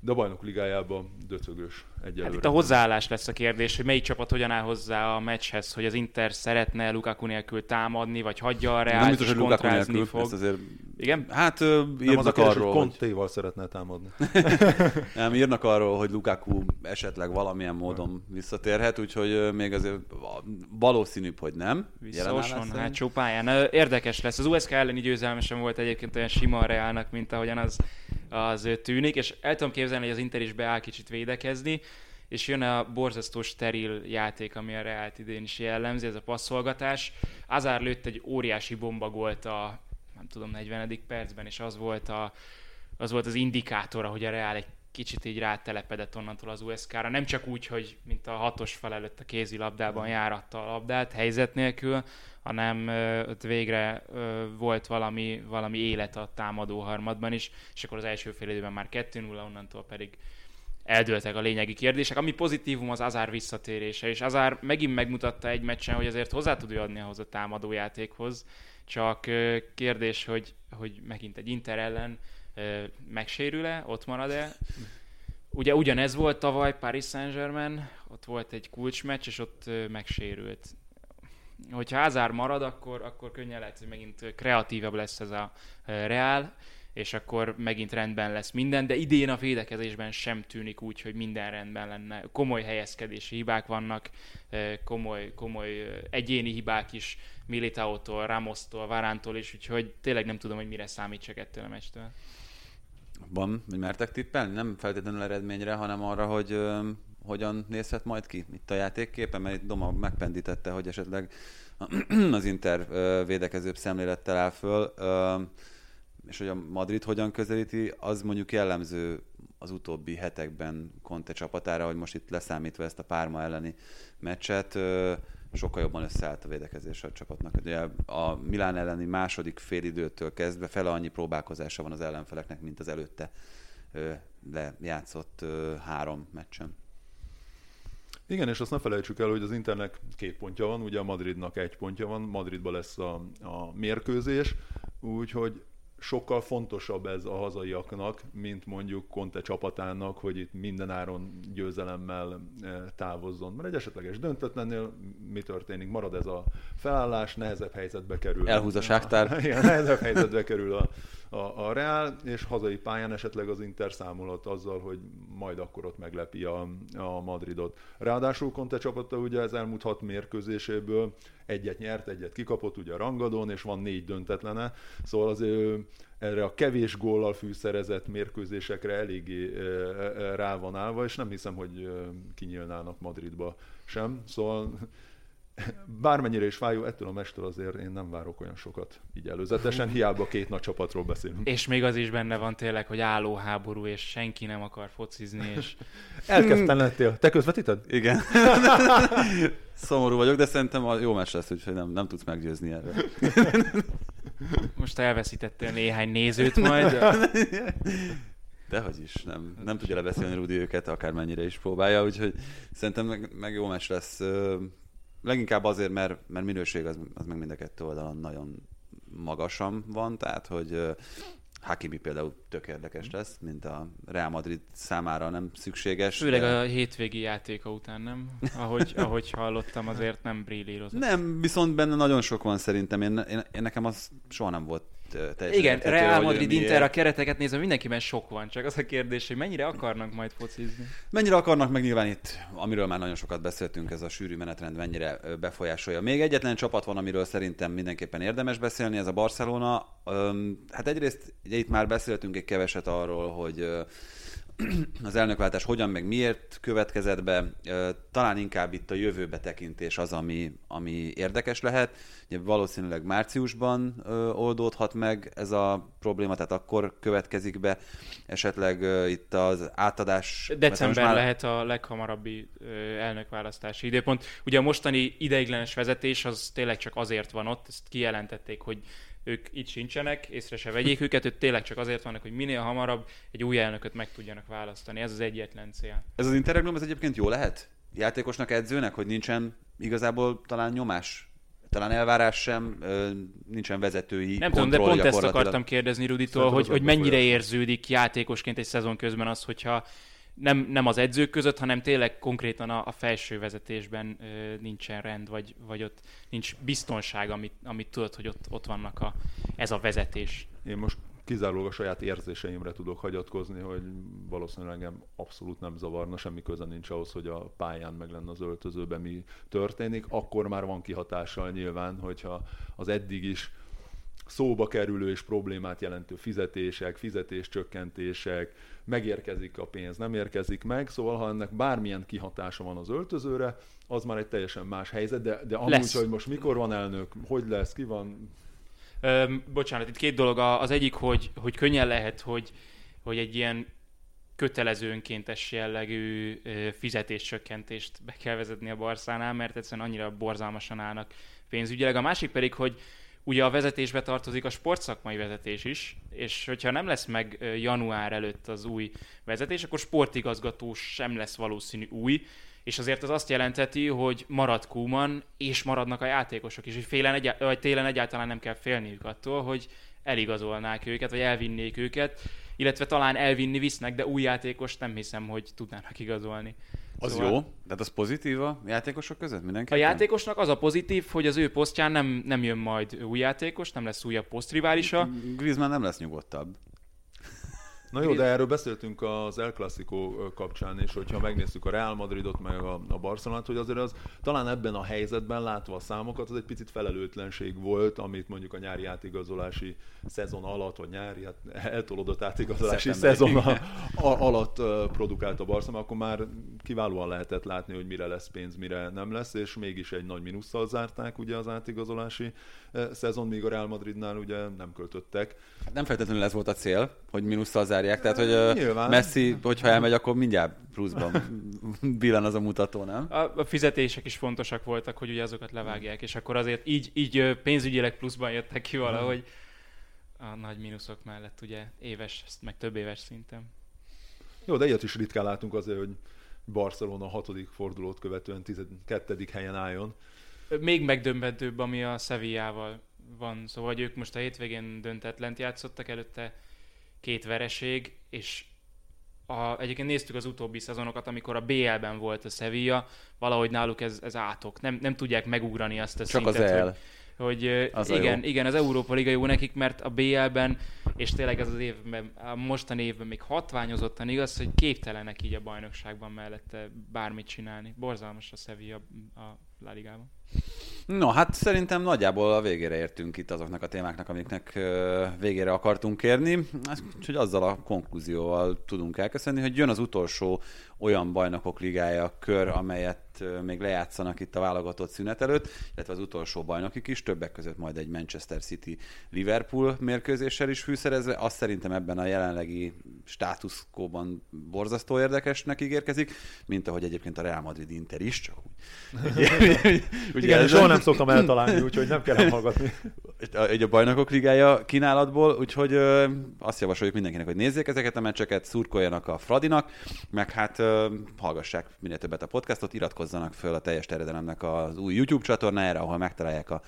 De a bajnok ligájában döcögös egyelőre.
Hát itt a hozzáállás lesz a kérdés, hogy melyik csapat hogyan áll hozzá a meccshez, hogy az Inter szeretne Lukaku nélkül támadni, vagy hagyja a
Nem
Real,
biztos,
és
hogy Lukaku nélkül,
fog.
ezt azért
Igen?
Hát ö,
Nem az a
írnak
kérdés,
arról,
hogy Contéval szeretne támadni.
nem, írnak arról, hogy Lukaku esetleg valamilyen módon visszatérhet, úgyhogy még azért valószínűbb, hogy nem.
Visszaoson, hátsó pályán. Érdekes lesz. Az USK elleni győzelme sem volt egyébként olyan sima a Reálnak, mint ahogyan az, az tűnik, és el tudom képzelni, hogy az Inter is beáll kicsit védekezni, és jön a borzasztó steril játék, ami a Reált idén is jellemzi, ez a passzolgatás. Azár lőtt egy óriási bombagolt a, nem tudom, 40. percben, és az volt, a, az volt az indikátora, hogy a Reál egy kicsit így rátelepedett onnantól az USK-ra. Nem csak úgy, hogy mint a hatos fel előtt a kézilabdában járatta a labdát helyzet nélkül, hanem ott végre ö, volt valami, valami élet a támadó harmadban is, és akkor az első fél időben már 2-0, onnantól pedig eldőltek a lényegi kérdések. Ami pozitívum az Azár visszatérése, és Azár megint megmutatta egy meccsen, hogy azért hozzá tud ő adni ahhoz a támadójátékhoz, csak kérdés, hogy, hogy megint egy Inter ellen megsérül-e, ott marad-e. Ugye ugyanez volt tavaly Paris Saint-Germain, ott volt egy kulcsmeccs, és ott megsérült. Hogyha Azár marad, akkor, akkor könnyen lehet, hogy megint kreatívabb lesz ez a Real, és akkor megint rendben lesz minden, de idén a védekezésben sem tűnik úgy, hogy minden rendben lenne. Komoly helyezkedési hibák vannak, komoly, komoly egyéni hibák is Militaótól, Ramosztól, Varántól is, úgyhogy tényleg nem tudom, hogy mire számítsak ettől a meccstől.
Van, hogy mertek tippelni? Nem feltétlenül eredményre, hanem arra, hogy ö, hogyan nézhet majd ki itt a játékképe, mert itt Doma megpendítette, hogy esetleg az Inter ö, védekezőbb szemlélettel áll föl, ö, és hogy a Madrid hogyan közelíti, az mondjuk jellemző az utóbbi hetekben Conte csapatára, hogy most itt leszámítva ezt a Párma elleni meccset, sokkal jobban összeállt a védekezés a csapatnak. Ugye a Milán elleni második félidőtől kezdve fele annyi próbálkozása van az ellenfeleknek, mint az előtte lejátszott három meccsen.
Igen, és azt ne felejtsük el, hogy az Internek két pontja van, ugye a Madridnak egy pontja van, Madridban lesz a, a mérkőzés, úgyhogy sokkal fontosabb ez a hazaiaknak, mint mondjuk Conte csapatának, hogy itt mindenáron győzelemmel eh, távozzon. Mert egy esetleges döntetlennél mi történik? Marad ez a felállás, nehezebb helyzetbe kerül.
Elhúz a Sáktár.
Igen, nehezebb helyzetbe kerül a, a, a Real, és hazai pályán esetleg az Inter számolhat azzal, hogy majd akkor ott meglepi a, a Madridot. Ráadásul Conte csapata ugye az elmúlt hat mérkőzéséből egyet nyert, egyet kikapott ugye a rangadón, és van négy döntetlene, szóval az ő erre a kevés góllal fűszerezett mérkőzésekre eléggé rá van állva, és nem hiszem, hogy kinyílnának Madridba sem. Szóval bármennyire is fájó, ettől a mestől azért én nem várok olyan sokat így előzetesen, hiába két nagy csapatról beszélünk.
És még az is benne van tényleg, hogy álló háború, és senki nem akar focizni, és
Elkezdten lettél. Te közvetíted?
Igen. Szomorú vagyok, de szerintem a jó meccs lesz, úgyhogy nem, nem tudsz meggyőzni erről.
most elveszítettél néhány nézőt majd.
Dehogy is, nem, nem tudja lebeszélni Rudi őket, akármennyire is próbálja, úgyhogy szerintem meg, meg jó meccs lesz. Leginkább azért, mert, mert minőség az, az meg mind a kettő oldalon nagyon magasan van, tehát hogy Hakimi például tök érdekes lesz, mint a Real Madrid számára nem szükséges.
Főleg
de-
a hétvégi játéka után, nem? Ahogy, ahogy hallottam, azért nem brillírozott.
Nem, viszont benne nagyon sok van szerintem. Én, én, én nekem az soha nem volt teljesen
Igen,
érthető,
Real Madrid Inter a kereteket nézve mindenkiben sok van, csak az a kérdés, hogy mennyire akarnak majd focizni.
Mennyire akarnak meg nyilván itt, amiről már nagyon sokat beszéltünk, ez a sűrű menetrend mennyire befolyásolja. Még egyetlen csapat van, amiről szerintem mindenképpen érdemes beszélni, ez a Barcelona. Hát egyrészt ugye itt már beszéltünk egy keveset arról, hogy az elnökváltás hogyan meg miért következett be, talán inkább itt a jövőbe tekintés az, ami, ami érdekes lehet. Ugye valószínűleg márciusban oldódhat meg ez a probléma, tehát akkor következik be esetleg itt az átadás.
December
már-
lehet a leghamarabbi elnökválasztási időpont. Ugye a mostani ideiglenes vezetés az tényleg csak azért van ott, ezt kijelentették, hogy ők itt sincsenek, észre se vegyék őket, ők tényleg csak azért vannak, hogy minél hamarabb egy új elnököt meg tudjanak választani. Ez az egyetlen cél.
Ez az Interregnum, ez egyébként jó lehet? Játékosnak, edzőnek, hogy nincsen igazából talán nyomás, talán elvárás sem, nincsen vezetői
Nem tudom, de pont ezt akartam kérdezni Ruditól,
Szerintem
hogy, hogy mennyire érződik játékosként egy szezon közben az, hogyha nem, nem az edzők között, hanem tényleg konkrétan a, a felső vezetésben ö, nincsen rend, vagy, vagy ott nincs biztonság, amit, amit tudod, hogy ott, ott vannak a, ez a vezetés.
Én most kizárólag a saját érzéseimre tudok hagyatkozni, hogy valószínűleg engem abszolút nem zavarna, semmi köze nincs ahhoz, hogy a pályán meg lenne az öltözőben mi történik. Akkor már van kihatással nyilván, hogyha az eddig is szóba kerülő és problémát jelentő fizetések, fizetéscsökkentések, megérkezik a pénz, nem érkezik meg, szóval ha ennek bármilyen kihatása van az öltözőre, az már egy teljesen más helyzet, de, de amúgy,
Lesz.
hogy most mikor van elnök, hogy lesz, ki van,
Ö, bocsánat, itt két dolog. Az egyik, hogy, hogy könnyen lehet, hogy, hogy egy ilyen kötelező önkéntes jellegű fizetéscsökkentést be kell vezetni a Barszánál, mert egyszerűen annyira borzalmasan állnak pénzügyileg. A másik pedig, hogy ugye a vezetésbe tartozik a sportszakmai vezetés is, és hogyha nem lesz meg január előtt az új vezetés, akkor sportigazgató sem lesz valószínű új, és azért az azt jelenteti, hogy marad Kuman, és maradnak a játékosok is, hogy félen egyá- vagy télen egyáltalán nem kell félniük attól, hogy eligazolnák őket, vagy elvinnék őket, illetve talán elvinni visznek, de új játékos nem hiszem, hogy tudnának igazolni.
Az
Szóval-
jó? Tehát az pozitív a játékosok között
A
mindenképpen?
játékosnak az a pozitív, hogy az ő posztján nem, nem jön majd új játékos, nem lesz újabb posztriválisa.
Griezmann nem lesz nyugodtabb.
Na jó, de erről beszéltünk az El Clasico kapcsán is, hogyha megnéztük a Real Madridot, meg a, a Barcelonát, hogy azért az talán ebben a helyzetben látva a számokat, az egy picit felelőtlenség volt, amit mondjuk a nyári átigazolási szezon alatt, vagy nyári, hát eltolódott átigazolási szezon a, a, alatt produkált a Barcelona, akkor már kiválóan lehetett látni, hogy mire lesz pénz, mire nem lesz, és mégis egy nagy minusszal zárták ugye az átigazolási szezon, míg a Real Madridnál ugye nem költöttek.
Nem feltétlenül ez volt a cél, hogy mínusszal zárják, tehát hogy
Nyilván.
Messi, hogyha elmegy, akkor mindjárt pluszban billen az a mutató, nem?
A, a fizetések is fontosak voltak, hogy ugye azokat levágják, és akkor azért így, így pénzügyileg pluszban jöttek ki valahogy a nagy mínuszok mellett, ugye éves, meg több éves szinten.
Jó, de ilyet is ritkán látunk azért, hogy Barcelona hatodik fordulót követően 12. helyen álljon.
Még megdöbbentőbb, ami a Sevillával van. Szóval hogy ők most a hétvégén döntetlent játszottak, előtte két vereség, és a, egyébként néztük az utóbbi szezonokat, amikor a BL-ben volt a Sevilla, valahogy náluk ez, ez átok. Nem, nem tudják megugrani azt a
Csak az
szintet,
el.
hogy, hogy
Az
igen, igen, az Európa Liga jó nekik, mert a BL-ben, és tényleg ez az évben, a mostani évben még hatványozottan igaz, hogy képtelenek így a bajnokságban mellette bármit csinálni. Borzalmas a Sevilla a La Ligában.
No, hát szerintem nagyjából a végére értünk itt azoknak a témáknak, amiknek végére akartunk kérni. Úgyhogy azzal a konklúzióval tudunk elköszönni, hogy jön az utolsó olyan bajnokok ligája kör, amelyet ö, még lejátszanak itt a válogatott szünet előtt, illetve az utolsó bajnokik is, többek között majd egy Manchester City Liverpool mérkőzéssel is fűszerezve. Azt szerintem ebben a jelenlegi státuszkóban borzasztó érdekesnek ígérkezik, mint ahogy egyébként a Real Madrid Inter is, csak úgy. Ugye
Igen,
ez-
soha nem szoktam eltalálni, úgyhogy nem kell hallgatni.
egy a bajnokok ligája kínálatból, úgyhogy ö, azt javasoljuk mindenkinek, hogy nézzék ezeket a meccseket, szurkoljanak a Fradinak, meg hát ö, hallgassák minél többet a podcastot, iratkozzanak föl a teljes terjedelemnek az új YouTube csatornájára, ahol megtalálják a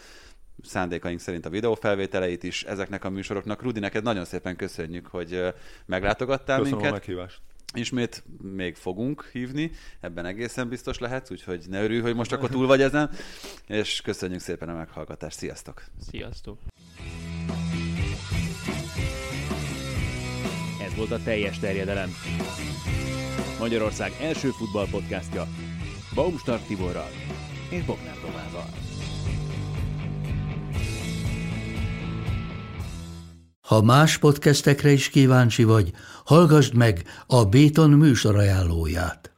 szándékaink szerint a videófelvételeit is ezeknek a műsoroknak. Rudi, neked nagyon szépen köszönjük, hogy meglátogattál
Köszönöm a
minket.
meghívást.
Ismét még fogunk hívni, ebben egészen biztos lehet, úgyhogy ne örülj, hogy most akkor túl vagy ezen, és köszönjük szépen a meghallgatást. Sziasztok!
Sziasztok!
Ez volt a teljes terjedelem. Magyarország első futballpodcastja Baumstark Tiborral és Bognár Domával.
Ha más podcastekre is kíváncsi vagy, hallgassd meg a Béton műsor ajánlóját.